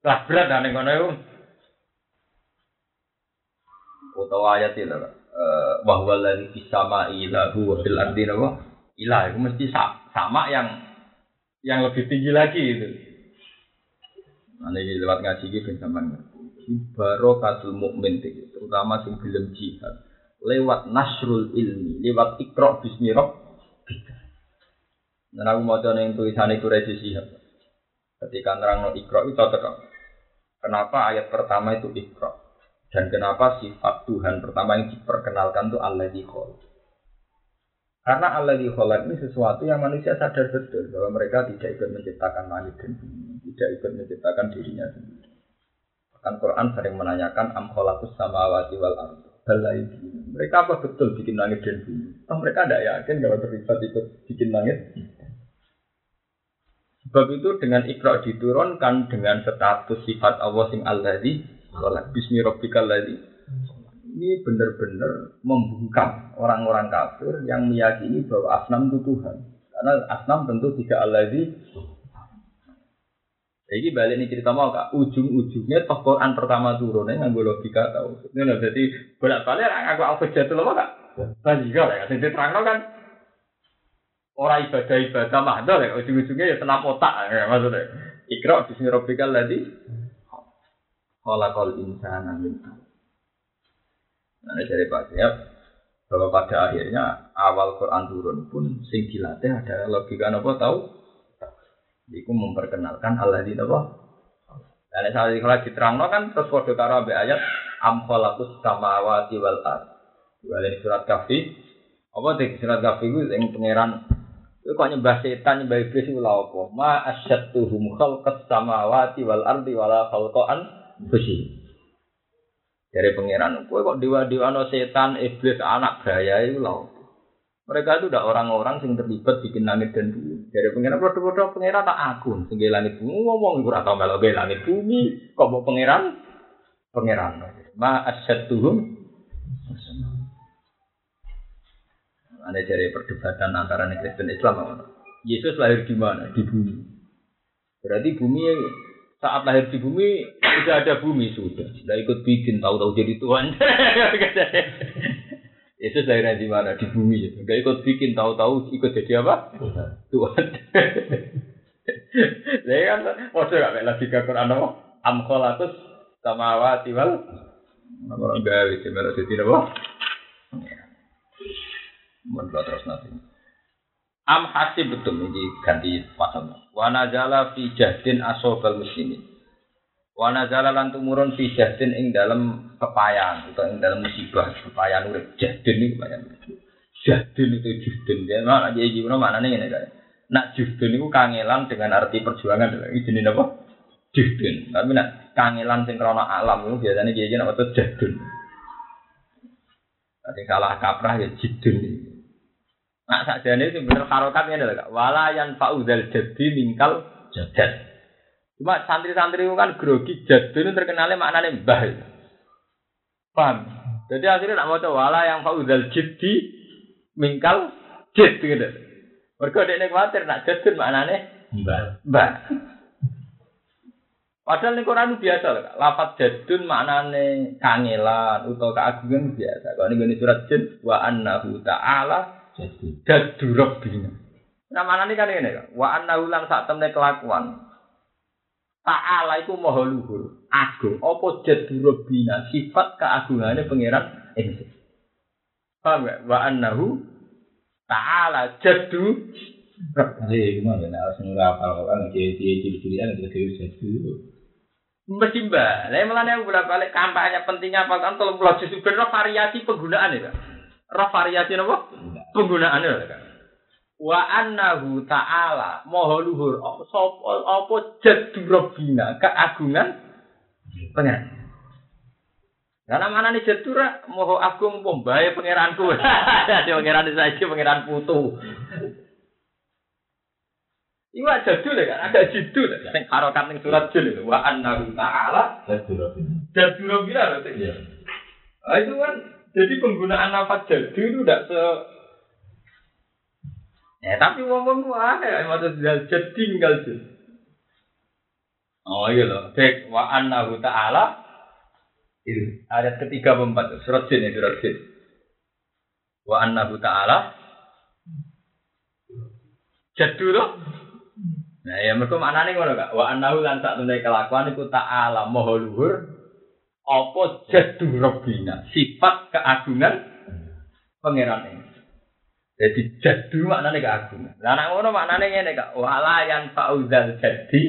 kelas berat dan yang gono itu. Utawa ayat itu eh, bahwa lagi kisama ilahu wa fil ardi nawa ilah itu mesti sa- sama yang yang lebih tinggi lagi itu. Ini lewat ngaji ini ben sampean ngerti. Barokatul mukmin terutama sing film jihad lewat nasrul ilmi, lewat ikro bismi rabbika. Dan aku mau coba yang tulisan itu resi sihab. Ketika nerang ikro itu cocok. Kenapa ayat pertama itu ikro? Dan kenapa sifat Tuhan pertama yang diperkenalkan itu Allah di Karena Allah di ini sesuatu yang manusia sadar betul bahwa mereka tidak ikut menciptakan langit dan bumi, tidak ikut menciptakan dirinya sendiri. Bahkan Quran sering menanyakan am khalaqus samawati wal. Balai Mereka apa betul bikin langit dan bumi? Toh mereka tidak yakin kalau terlibat ikut bikin langit. Sebab itu dengan ikra diturunkan dengan status sifat Allah sing alladzi khalaq bismi rabbikal ladzi ini benar-benar membungkam orang-orang kafir yang meyakini bahwa asnam itu Tuhan. Karena asnam tentu tidak alladzi jadi balik ini cerita mau kak, ujung-ujungnya toh Quran pertama turunnya nggak logika tahu. Ini loh, jadi bolak balik aku alfa jatuh loh kak. Tadi juga lah, jadi terang kan orang ibadah ibadah mahdoh ya, ujung-ujungnya ya tenang otak ya maksudnya. Ikra bismi rabbikal ladzi khalaqal insana min Nah, dari Pak Siap bahwa pada akhirnya awal Quran turun pun sing ada logika apa tahu? Iku memperkenalkan Allah di apa? Dan saat kalau diterangno kan terus kode karo ambek ayat am khalaqus samawati wal ard. Wal ini surat kafi. Apa di surat kafi itu yang pangeran itu kok nyembah setan nyembah iblis itu lah apa? Ma asyattuhum khalqas samawati wal ardi wala khalqan fusi. Dari pangeran, kowe kok dewa-dewa no setan, iblis, anak bahaya itu loh. Mereka itu udah orang-orang yang terlibat bikin langit dan bumi. Dari pangeran, produk-produk pangeran tak akun. Sehingga langit bumi ngomong, gue atau melo langit bumi. Kok mau pangeran? Pangeran. Ma asyadduhum. Ada dari perdebatan antara Kristen Islam. Yesus lahir di mana? Di bumi. Berarti bumi saat lahir di bumi sudah ada bumi sudah sudah ikut bikin tahu-tahu jadi Tuhan Yesus lahir di mana? Di bumi ya nggak ikut bikin tahu-tahu ikut jadi apa? Tuhan. Saya kan waktu nggak lagi ke Quran apa? Amkolatus sama awati wal orang gawe sih merah jadi apa? Menurut terus nanti. Am hasib betul ini ganti pasal. Wa nazala fi jahdin asobal muslimin. Wa nazala lan tumurun fi jahdin ing dalam kepayan atau ing dalam musibah kepayan urip. Jahdin iki kepayan. Jahdin itu juhdin. Ya mana jadi gimana maknane ngene kae. Nak juhdin itu kangelan dengan arti perjuangan. Ini jenis apa? Juhdin. Tapi nak kangelan sing krana alam itu biasanya kiye apa tuh jahdin. Nanti salah kaprah ya jidun. Nah sakjane itu bener harokatnya adalah wala yang fauzal jadi mingkal jadad. Cuma santri-santri kan grogi itu terkenalnya maknanya mbah. Paham? Jadi akhirnya nak mau wala yang fauzal jadi mingkal jad gitu. Mereka dia khawatir nak jadad maknanya Mbak. mbah. Padahal ini Quran biasa loh, lafat jadun maknane kangelan atau keagungan biasa. Kalau ini surat jin wa annahu ta'ala Jadi. dadu rabbina. Nah mana nih kan ini kan? Wa anna ulang saat temne kelakuan. Ta'ala itu maha luhur. Agung. Apa jadu rabbina? Sifat keagungannya pangeran ingsun. Paham gak? Wa annahu ta'ala jadu Jadi gimana? Harus nurah apa kan? Jadi itu kayak jadi. Mesti mbak, saya malah yang bolak balik kampanye pentingnya apa kan? Tolong bener variasi penggunaan ya, roh variasi apa? Penggunaan ya kan? Wa annahu ta'ala moho luhur sapa apa jadu rabbina keagungan pangeran. Karena mana nih jadura moho agung pembae pangeranku. Jadi pangeran saiki pangeran putu. Iku ada jadul ya kan, ada jidul ya. Sing harokat ning surat jil. Wa annahu ta'ala Jadi Robin. jadu rabbina loh. Iya. Nah, itu kan jadi penggunaan nafas jadu itu tidak se Ya tapi ngomong wah ya maksud jadi tinggal jadi. Oh iya loh, cek wa annahu ta'ala itu ayat ketiga empat surat jin ya surat jin. Wa annahu ta'ala jadu loh. Nah ya mereka maknanya ngono kak. Wa annahu lan sak temne kelakuan iku ta'ala maha luhur apa jadu rabbina sifat keagungan pangeran ini. Jadi jadu maknanya keagungan. Lah nek ngono maknanya ngene kak. Wala yang fauzal jadi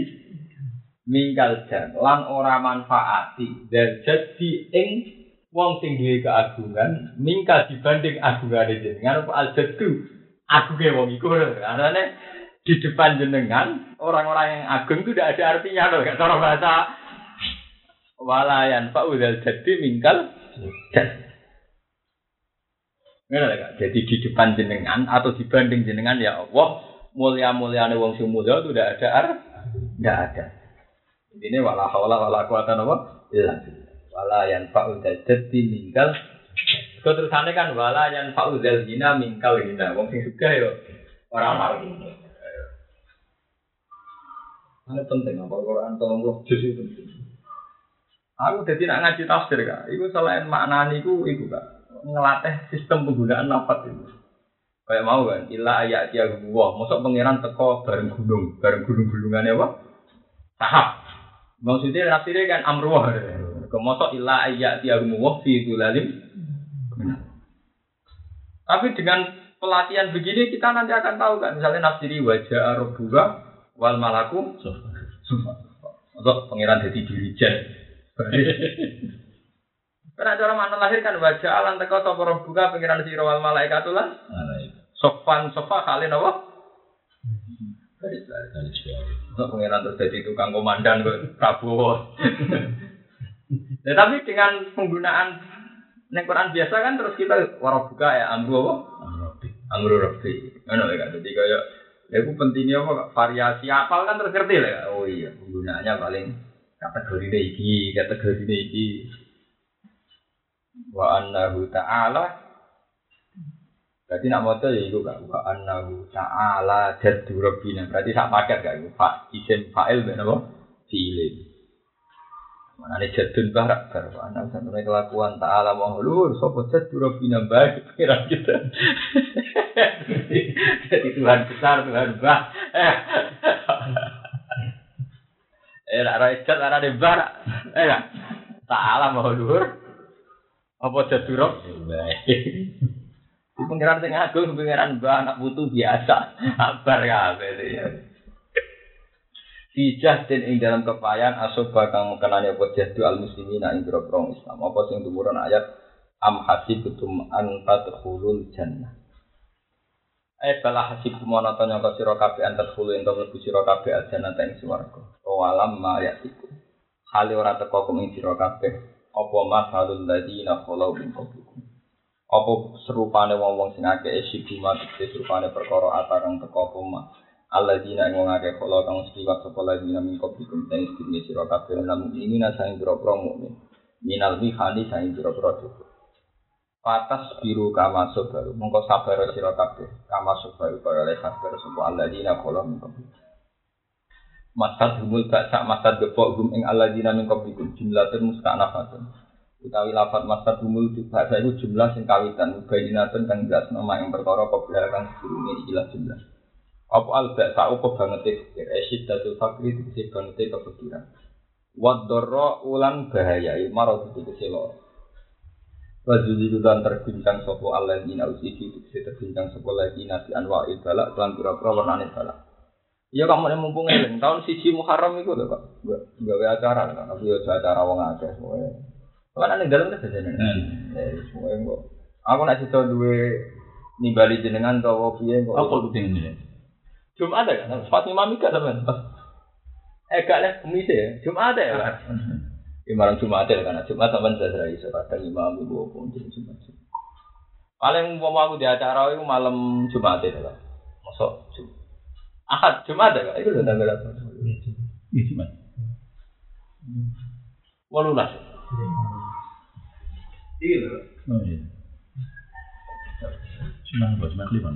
minggal jan lan ora manfaati dan jadi ing wong sing duwe keagungan mingkal dibanding agungane jenengan apa al jadu agunge wong iku. Karena di depan jenengan orang-orang yang agung itu tidak ada artinya loh. Kan cara bahasa. Walayan pak udal jadi mingkal Nggak Jadi di depan jenengan atau dibanding jenengan ya Allah mulia muliane wong sing mulia itu tidak ada ar, tidak ada. Ini wala haula wala quwata apa? Billah. Wala yan fa'udal jadi mingkal. Kau terusannya kan wala yan fa'udal zina mingkal zina. Wong sing suka yo orang mau. Ini penting apa Quran tolong juz itu penting. Aku jadi nak ngaji tafsir kak. Iku selain maknani iku iku kak ngelatih sistem penggunaan nafas itu. Kayak mau kan, ilah ayat dia gua, masuk pangeran teko bareng gunung, bareng gunung-gunungannya apa? Tahap. Maksudnya nafsirnya kan amruah. Kemosok ilah ayat dia gua fi itu lalim. Tapi dengan pelatihan begini kita nanti akan tahu kan, misalnya nafsiri wajah robuga wal malaku sufa. Untuk pangeran jadi dirijen. Karena cara mana lahir kan wajah alam teko sapa robuga pangeran sira wal malaikat itu? sofan sofa? Garis garis garis. Untuk pangeran terus jadi tukang komandan kok Prabowo. Nah, tapi dengan penggunaan neng Quran biasa kan terus kita warabuka ya amru apa? Amru Rabbi. Ngono ya kan. Jadi kayak ya itu pentingnya apa variasi apal kan terus ngerti lah. Oh iya, penggunaannya paling kategori ini iki, kategori ini iki. Wa annahu ta'ala Berarti nak mau ya itu kan wa annahu ta'ala jaddu rabbina. Berarti sak paket gak itu. Fa isim fa'il ben apa? Fi'ilin. Mana nih jadun barak baru anak sampai kelakuan ta'ala mau luhur sopo jaddu rabbina baik kira kita. Jadi Tuhan besar Tuhan bah. Eh, nak rai jad, rai barak. Eh, ta'ala mau luhur. Apa? Baik. Di pengiran sing agung, pengiran mbah anak butuh biasa. Abar kabeh ya. Dijah dan ing dalam kepayan asoba kang mengenani apa jahdu al muslimina ing biro Islam. Apa sing tumurun ayat am hasibutum an tadkhulul jannah. Eh bala hasib kumono to nyangka sira kabeh an tadkhulu ento mlebu sira kabeh al jannah ing swarga. Awalam ma yasiku. Hale ora teko ing sira kabeh apa masalul ladina khalau min qablikum. Apa serupane wong-wong sing akeh esiguma serupane perkara atarang teko apa alladzina ing wong akeh kala kang seliwat sapa alladzina min qablikum ta istine sira kabeh lan ini saing pira-pira mukmin. Minal mihani saing pira-pira cukup Patas biru kama baru, mongko sabar sira kabeh, kama baru para le sabar sapa alladzina kala min qablikum Masad humul baksa masad gepok hum ing alladzina min qablikum jumlatun musta'nafatun utawi lafat masad humul bahasa itu jumlah sing kawitan bayinatun kang jelas nama yang perkara kobra kang sebelumnya ikilah jumlah. Apa al ba'sa apa banget fikir esid datu fakri dikisi banget kepikiran wadorro ulang bahaya marot dikisi lor. Wajudi dan terbincang sopo Allah di nausidi dikisi terbincang sopo lagi nasi anwa balak dan pura-pura warnane balak Iya kamu yang mumpung eling tahun siji Muharram itu loh kok gawe acara kan tapi ya acara wong akeh semuanya kan ada dalam kan biasanya eh semuanya kok aku nak cerita dua nimbali jenengan atau piye kok Apa itu ini? Jumat ada kan? Pas imam ikat teman. Eh gak lah, kemis ya. Jumat ada ya kan? Ya malam Jumat ada kan? Jumat teman saya serai so kadang imam ibu pun jadi Jumat. Paling mau aku di acara itu malam Jumat ada kan? Masuk Jumat. Ahad Jumat ada kan? Itu udah tanggal apa? Jumat. Walulas. Iya loh. Oh iya. Cuma apa? Cuma lima.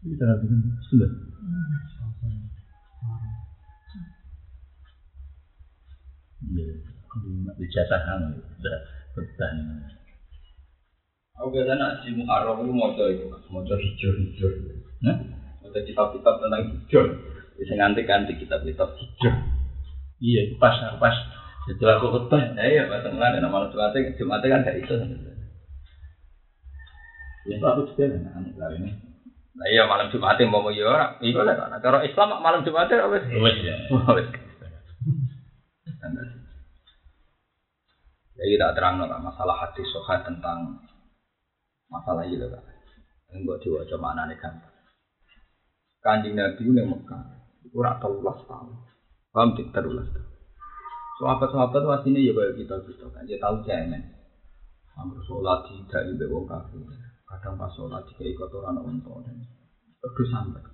Ini tanggal sembilan. Iya, di jatah hang sudah bertahan. Aku biasanya di Muharram itu mau itu, mau hijau-hijau. Nah, Mau kitab-kitab tentang hijau. Bisa nganti-nganti kitab-kitab hijau. iya itu pas pas setelah aku ketemu Nah iya, pas mulai nama Jumat Jumat kan gak itu. ya itu aku juga anak kali ini. Nah iya malam Jumat mau mau ya ora. Iku lah kan. Cara Islam malam Jumat wis. Wes ya. Wis. Jadi tak terang lah masalah hati soha tentang masalah itu. Ini buat diwajah mana nih kan. Kanjeng Nabi ini Mekah. Itu rak telulas tahun. Paham tidak telulas tahun. Sahabat-sahabat itu aslinya ya kayak kita kita kan. Dia tahu cemen. Hampir sholat tidak di wong kafir. Kadang pas sholat jika ikut orang onto dan terus sampai.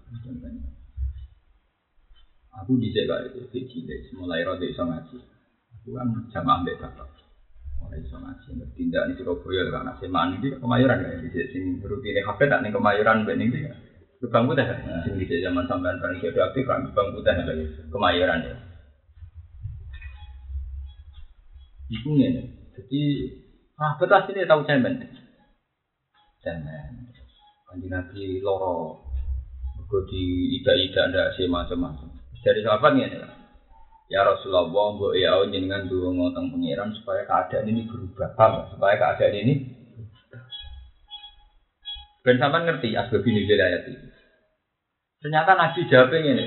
Aku di jaga itu di cilik, mulai rada iso ngaji. Aku kan jamaah bapak. Mulai iso ngaji, tindak di Surabaya karena semaan ini kemayoran kan di sing rutine HP tak ning kemayoran mbek ning iki. Gebang putih kan, sing di zaman sampean bareng jadi aktif kan gebang putih kan kemayoran ya. Iku ngene. Jadi sahabat asline tahu cemen. Cemen. Kanjeng Nabi loro mergo di ida-ida ndak sih macam-macam. Dari sahabat ngene lah. Ya Rasulullah, mbok ya jenengan dulu ngotong pangeran supaya keadaan ini berubah, paham? Supaya keadaan ini Ben sampean ngerti asbab ini ayat ini. Ternyata Nabi jawabnya ini.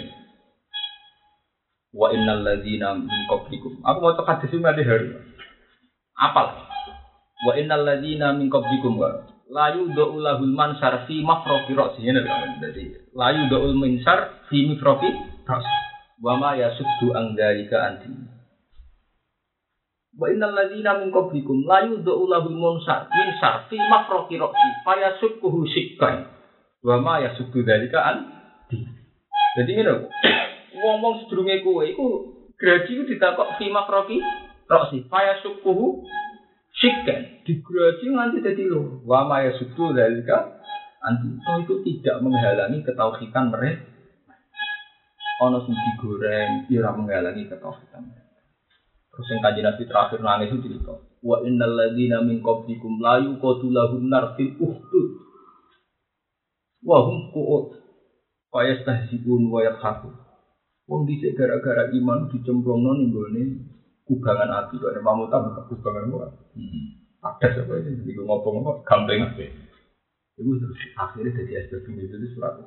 Wa innal ladzina min qablikum. Aku mau cek hadis di hari. Apal. Wa innal ladzina min qablikum wa la yudau lahul mansar fi mafrofi ra'si. Ini. Jadi la yudau mansar fi mafrofi. Wa ma yasuddu an dzalika anti wa innal ladzina min qablikum la yudau lahum munsar min sarfi mafraqi ra'si fayasukkuhu sikkan wa ma yasuddu dzalika anti jadi ngene ngomong sedurunge kowe iku graji iku ditakok fi mafraqi ra'si fayasukkuhu sikkan digraji nganti dadi loro wa ma yasuddu dzalika anti itu tidak menghalangi ketauhidan mereka ono sing digoreng ya ora menghalangi ketauhidan terus yang kajian nabi terakhir nangis itu cerita wa innal ladzina min qablikum la yuqatu lahum nar fil uhdud. Wa hum qu'ud fa yastahzi'un wa yadhakun wong dhisik gara-gara iman dicemplungno ning gone kubangan api kok nek pamutan kubangan wae ada apa ini iku ngomong-ngomong gampang terus akhirnya jadi ini itu surat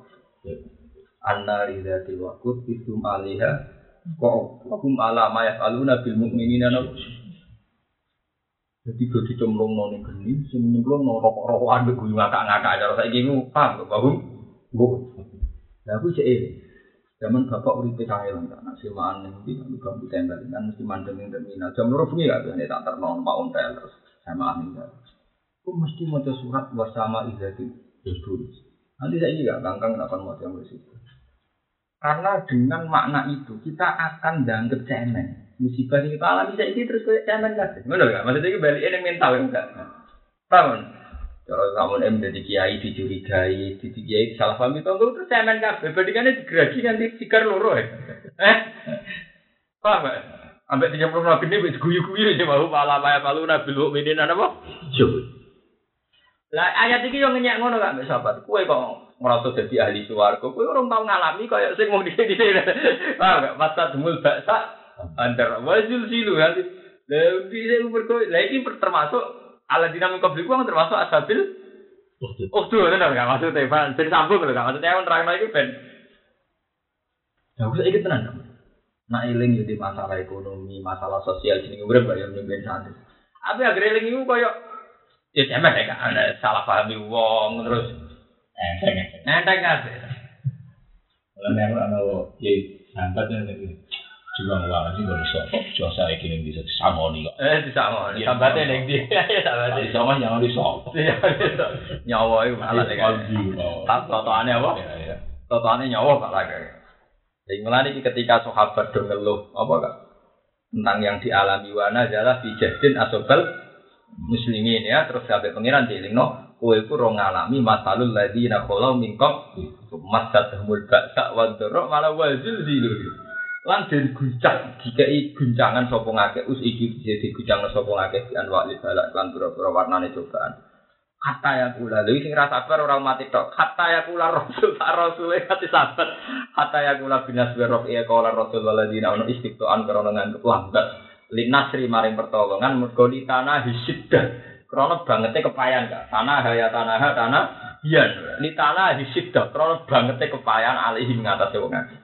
anna ridati wakut isum aliha kok hukum ala mayas aluna bil mukminina nabo jadi gue dicemplung noni geni, sing nyemplung nong rokok rokokan gue gue ngakak ngakak aja saya gini paham gak bahum gue nah aku cek ini zaman bapak uri PKL kan nasi maan nanti kan bambu tembel. Kan mesti mandeng yang terminal jam loro bengi gak bisa tak ternon pak ontel terus sama aning Aku mesti mau surat bersama izati. Tulis. Nanti saya juga ganggang kenapa mau yang situ. Karena dengan makna itu kita akan dianggap cemen. Musibah yang kita alami saya ini terus kayak cemen kan? Mana enggak? Maksudnya itu balik ini mental enggak? Paham? Kalau kamu em jadi kiai dicurigai, di kiai salah paham itu enggak terus cemen kan? Perbandingannya digeragi nanti sikar loro ya. Eh? Paham enggak? Ambek tiga puluh nabi ini guyu-guyu aja mau malah maya palu nabi lu minin apa? Coba. Lah ayat iki yo ngenyek ngono mbek sahabat. Kowe kok merasa dadi ahli swarga. Kowe ora tau ngalami kaya sing mung dhisik-dhisik. Paham gak? Masa demul baksa antar wajul silu ya. Bisa umur kowe. Lah iki termasuk ala dinamika bliku kan termasuk asabil Oh tuh, benar gak maksudnya, Pak. Ben sambung lho, gak maksudnya yang terang lagi ben. Ya, aku ikut tenan. Nak eling jadi masalah ekonomi, masalah sosial sini urip gak yang nyemben santai. Tapi akhirnya eling iku koyo Ya cemen ya kan, salah pahami wong terus Enteng enteng. Enteng kabeh. Lah nek ana ono sing sambat juga ngulang lagi gak bisa coba saya kirim bisa disamoni kok. Eh disamoni sambatnya neng di sambat di sama jangan disol nyawa iku malah deh kan tak totoannya apa? Totoannya nyawa malah lagi jadi mulai ini ketika sahabat do ngeluh apa kak? Tentang yang dialami wana adalah bijakin atau bel muslimin ya. Terus sahabat pengiran di kowe iku ora ngalami masalul ladina khalau minkum masadhumul ba'sa wa dharra malah wazil zilu lan den guncang dikai guncangan sapa ngake us iki jadi guncang sapa ngake di anwa balak lan pura-pura warnane cobaan. Kata ya kula lha sing rasa sabar ora mati tok. Kata ya kula rasul tak rasul hati sabar. Kata ya kula binas berok ya kala rasul waladina ono istiqtoan karena nganggep lambat. Linasri maring pertolongan mergo di tanah krono bangete kepayan gak tanah haya tanah tanah hian li tanah hisiddah krono bangete kepayan alihi ngatasi wong akeh.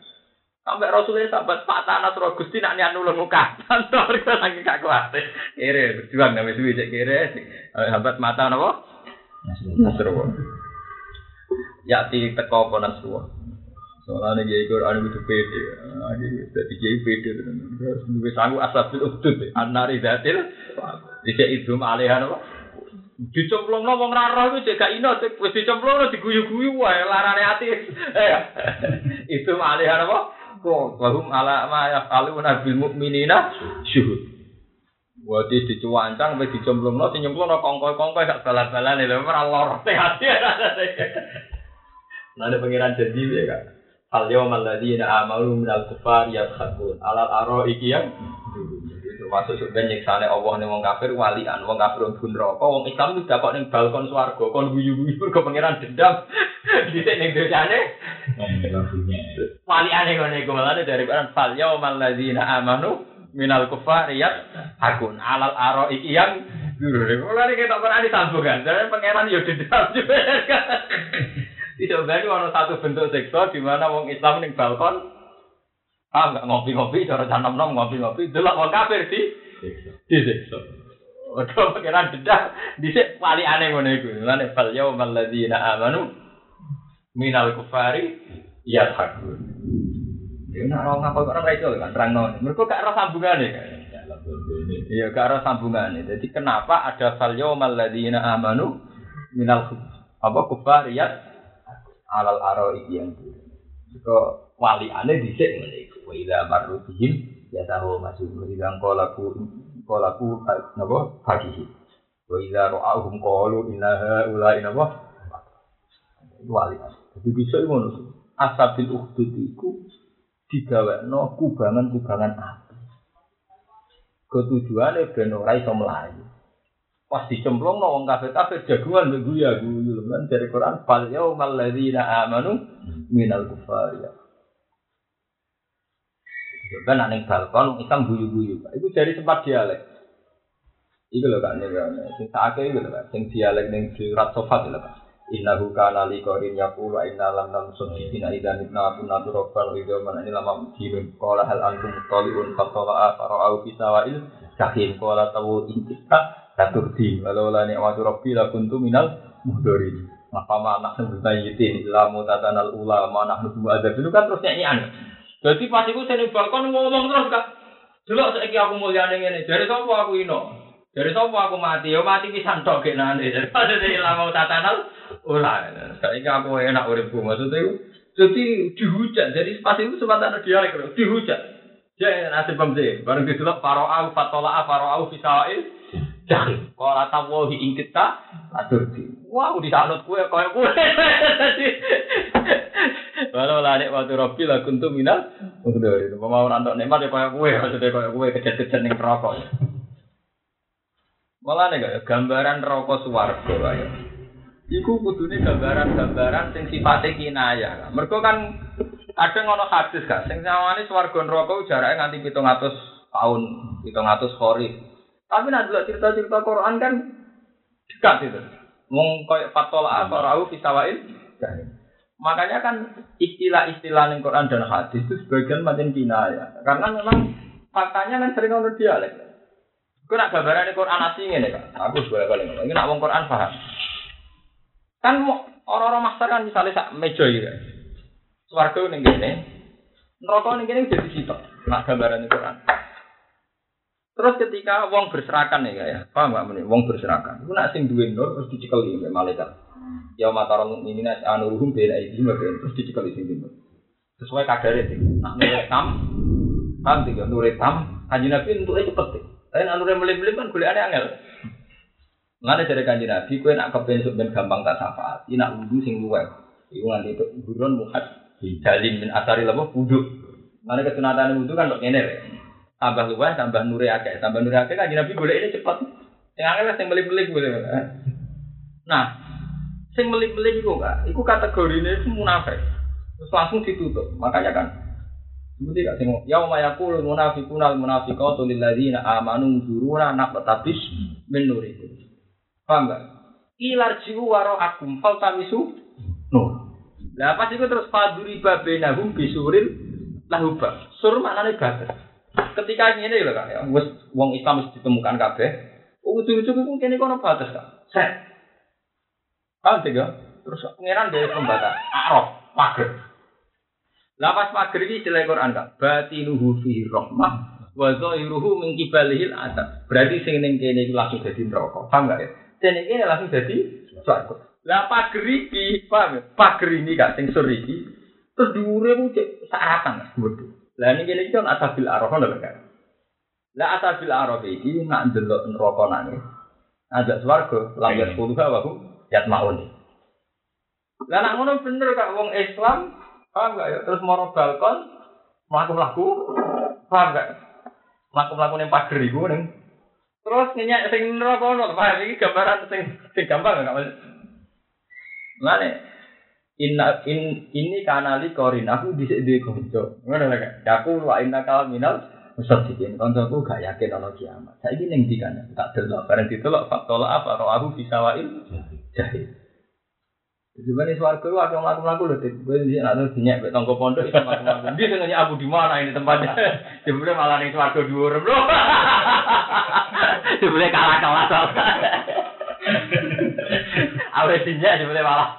Sampai Rasulullah sahabat Pak Tanah Surah Gusti nak niat nulung muka kantor kita lagi gak kuat kere berjuang namanya suwi cek kere. Sahabat mata napa? Nasrullah. Ya ti teko apa Nasrullah? Soalnya kiai Quran itu pede, jadi kiai pede. Terus duwe sanggup asabil udud, anari datil, tidak itu malihan apa? Dicemplung no wong raro itu jaga ino, wis dicemplung no diguyu-guyu wae larane ati. Itu malihan apa? Kok bahum ala ma yafaluna bil mukminina syuhud. Wadi dicuancang, wis no, dicemplung no kongkoy-kongkoy gak balan-balan lho, ora lor sehat. Nah, ada pengiran janji ya kak. Al yawmal ladzina amanu minal kufar yadhakun alal aro iki yang Jadi termasuk sebenarnya nyiksane Allah ning wong kafir walian. Wong kafir neraka wong Islam itu dapat ning balkon swarga kon guyu-guyu mergo pangeran dendam. Dhisik ning dosane. Waliane ngono malah dari baran fal yawmal ladzina amanu minal kufar yadhakun alal aro iki yang Mulai kita pernah pangeran yo dendam juga. Tidak berani satu bentuk seksual di mana wong Islam ning balkon ah nggak ngopi-ngopi cara tanam nom ngopi-ngopi delok wong kafir di di seksual. Oke, pikiran dedah dhisik wali aneh ngono iku. Lan fal yaumal ladzina amanu minal kufari yadhakun. Ya nak ora ngapa ora iso kan terangno. Mergo gak ora sambungane. Iya gak ada sambungannya. Jadi kenapa ada fal yawmal ladzina amanu minal apa kufariyat alal aroi yang Jika wali ane dhisik ngene iku. Wa idza marru ya tahu masih wa idza qalaku qalaku napa fakihi. Wa idza ra'ahum qalu inna haula'i napa wali. Jadi bisa ngono. Asabil ukhdud iku digawekno kubangan-kubangan api. ketujuannya ben ora iso melayu. Pas dicemplung no wong kafir kafir jagungan mbek guya guyu kan dari Quran fal yaumal ladzina amanu minal kufar ya. Kan ning balkon Islam guyu-guyu. Iku dari sempat dialek. Iku lho kan ning sing sakake iku lho kan sing dialek ning surat sofat lho kan. Innahu kana li qarin yaqulu wa inna lam namsud bina idan ibna kunna turabban idza man ini lama dinun qala hal antum taliun fatala fara'u fi sawa'il jahim. Qala tawu intika taturdi walau la ni'matu rabbi la kuntu minal muhdarin maka anak sebutayitin illa mutatanal ula ma nahnu bu'adzab itu kan terus nyanyian jadi pas iku sing balkon ngomong terus kan Delok saiki aku mulyane ngene, dari sapa aku ino? Dari sapa aku mati? Yo mati pisan tok genane. Dari pada ilmu tatanal ulah. Saiki aku enak uripku maksudnya itu. Jadi dihujat, jadi pas itu sempat ada dialek dihujat. Ya nasib pemse, bareng didelok faro'au fatola faro'au fisawail Jangan, kalau rata wahi ing kita, atur di. Wow, di sanut kue, kaya kue. Walau lah nek waktu Robi lah kuntu minal, udah itu mau nantok nikmat ya kaya kue, maksudnya kaya kue kejar-kejar ning rokok. Malah nih gambaran rokok suwargo ya. Iku kudune gambaran-gambaran sing sifatnya kinaya. Mergo kan kadang ngono hadis gak, sing sawane swarga neraka jarake nganti 700 tahun, 700 khori. Tapi nek delok cerita-cerita Quran kan dekat itu. Mung koyo fatola farau fisawail. Makanya kan istilah-istilah ning Quran dan hadis itu sebagian macam kinaya. Karena memang faktanya kan sering ono dialek. Kau nak gambaran Quran asing ini kan? Aku sebagai kali ngomong. Ini nak wong Quran paham. Kan orang-orang master kan misalnya sak meja kan. Swarga ning kene. Neraka ning kene jadi sitok. Nak gambaran Quran. Terus ketika wong berserakan ya ya, paham gak meneh? Wong berserakan. Iku nak sing duwe nur terus dicekeli mbek malaikat. Ya mataron mukminina anuruhum bela iki mbek terus dicekeli sing nur. Sesuai kadare sih. Nak nur tam, paham tiga nur tam, kanjeng Nabi entuke cepet. Tapi nak nur melim-melim kan golekane angel. Ngene dari kanjeng Nabi, kowe nak kepen sok ben gampang tak syafaat, iki nak wudu sing luwih. Iku nganti itu buron muhat jalin min asari lapa wudu. Ngene kesunatan wudu kan kok ngene rek. Tambah luwih, tambah nure akeh, tambah nure akeh kanjeng Nabi golek ini cepet. Sing angel sing melim-melim boleh. Nah, sing melim-melim iku enggak, iku kategorine itu munafik. Terus langsung ditutup. Makanya kan Seperti gak sing ya ma yaqulul munafiquna al munafiqatu lil ladzina amanu zuruna naqtabis min nurikum. Paham gak? Ilar jiwu waro akum fal tamisu nur. Lah pas iku terus paduri babenahum bisuril lahuba. Sur maknane batas. Ketika ngene lho Kak, ya wis wong Islam wis ditemukan kabeh. Ujug-ujug iku kene kono batas Kak. Set. Paham tiga? Terus pangeran dari pembatas. Araf, pager. Lah pas pager iki istilah Quran Kak. Batinuhu fi rahmah wa zahiruhu min kibalihil adab. Berarti sing ning kene iku langsung dadi neraka. Paham gak ya? Sing ini langsung dadi swarga. Lah pager iki, paham ya? Pager ini Kak sing sur iki terus dhuwure ku cek saratan Mas bodho. Lah ini kan asabil ngono lho Kak. Lah asabil araf iki nak ndelok neraka nane. Ada swarga, lambat sepuluh wa hu yatmaun. Lah nak ngono bener Kak wong Islam Paham gak ya? Terus moro balkon, mlaku-mlaku, paham gak? Mlaku-mlaku ning pager iku ning. Terus nyenyak sing neraka ono, paham iki gambaran sing sing gampang gak Mas? Lane Inna in ini kanali korin aku dhisik duwe. Ngono lho Kak. Ya Aku wa inna kal minal musadiqin. Kancaku gak yakin ana kiamat. Saiki ning ndi kan? Tak delok bareng ditelok faktola apa ro'ahu fisawail jahil. Sebenarnya suarga itu ada melaku-melaku loh, gue di sini dinyak mek tonggo pondok. Dia sengaja abu di mana ini tempatnya? Sebenarnya malah nih orang loh. Sebenarnya kalah kalah soalnya. Awet dinyak sebenarnya malah.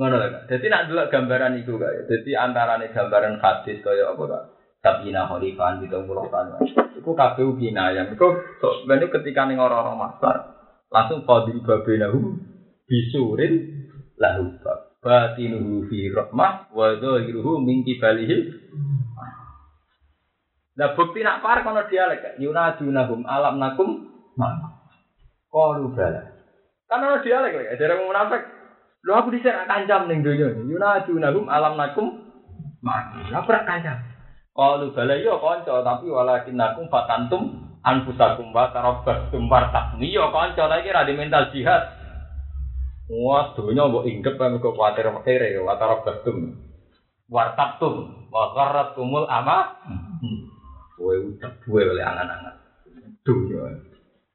Ngono lho. Dadi nak delok gambaran iku Kak. Dadi antarane gambaran hadis kaya apa Kak? Sabina di tengah kan. Iku kabeh kinayah. Iku sok ketika ning orang-orang masar langsung fadil babenahu bisurin lahu bab. Batinuhu fi rahmah wa dhahiruhu min kibalihil Nah bukti nak par kono dialek. Yunadunahum alam nakum ma. Qalu bala. Kan ono dialek dari wong munafik. Lho aku dhisik kancam ning donya. Yunadunahum alam nakum ma. Lah ora kancam. Qalu bala yo kanca tapi walakin nakum fatantum anfusakum wa tarabbastum wartabni yo kanca ta iki ra mental jihad. Wah, donya mbok inggep kan kok kuwatir kere wa tarabbastum. Wartabtum wa gharratkumul ama. Kowe utek duwe oleh angan-angan. Dunya.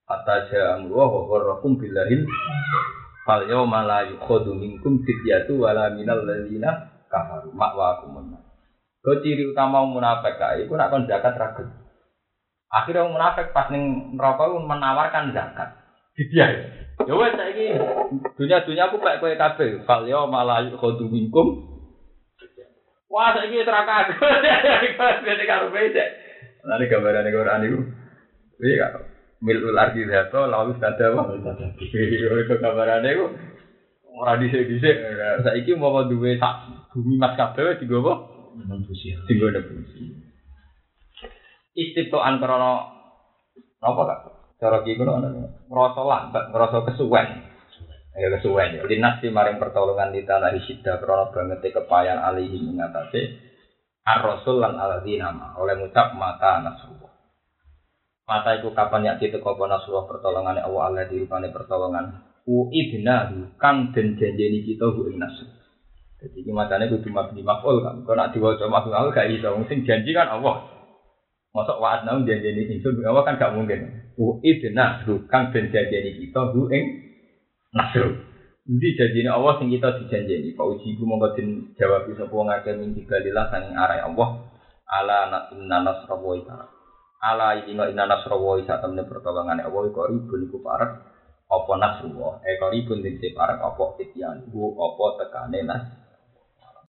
Kata jam wa gharrakum billahi fal yawma la yukhadu minkum wala minal ladzina kafaru ma'wakum Kau ciri utama munafik kae iku nak kon zakat ragu. Akhirnya wong munafik pas ning neraka menawarkan zakat. Didiah. Ya wes saiki dunia-dunia aku kayak kowe kabeh. Fal yawma la yukhadu minkum Wah, saiki neraka aku. Beda karo beda. Nanti gambaran di Quran itu, iya kan? Milul arti zato, lalu ada apa? Iya, itu gambaran itu. Orang disek disek, saiki mau duwe sak bumi mas kabeh tiga apa? Manusia. Istitoan krono apa kak? Cara kiku no, ngerasa lambat, ngerasa kesuwen. Ya kesuwen ya. Maring pertolongan di tanah isida krono banget kepayan alihi mengatasi ar-rasul lan nama oleh ngucap mata nasrullah. Mata itu kapan ya kita kau nasrullah pertolongan Allah Allah di rupane pertolongan. U ibnahu kang den janjeni kita hu ing nasr. Jadi ini matanya kudu mabni maf'ul kan. Kalau nak maf'ul maf'ul gak iso. Sing janji kan Allah. Masuk wa'ad naum janjeni ingsun Allah kan gak mungkin. U ibnahu kang den janjeni kita hu ing nasr. Ndi janjine Allah sing kita dijanjeni. Pak uji ku mongko den jawab sapa wong akeh min dibalilah saking arah Allah. Ala inna nasra wa Ala inna inna nasra wa isa temne pertolongane Allah iku ribun iku parek apa nasruwa. Eh kok ribun dite parek apa ityan. Bu apa tekane nas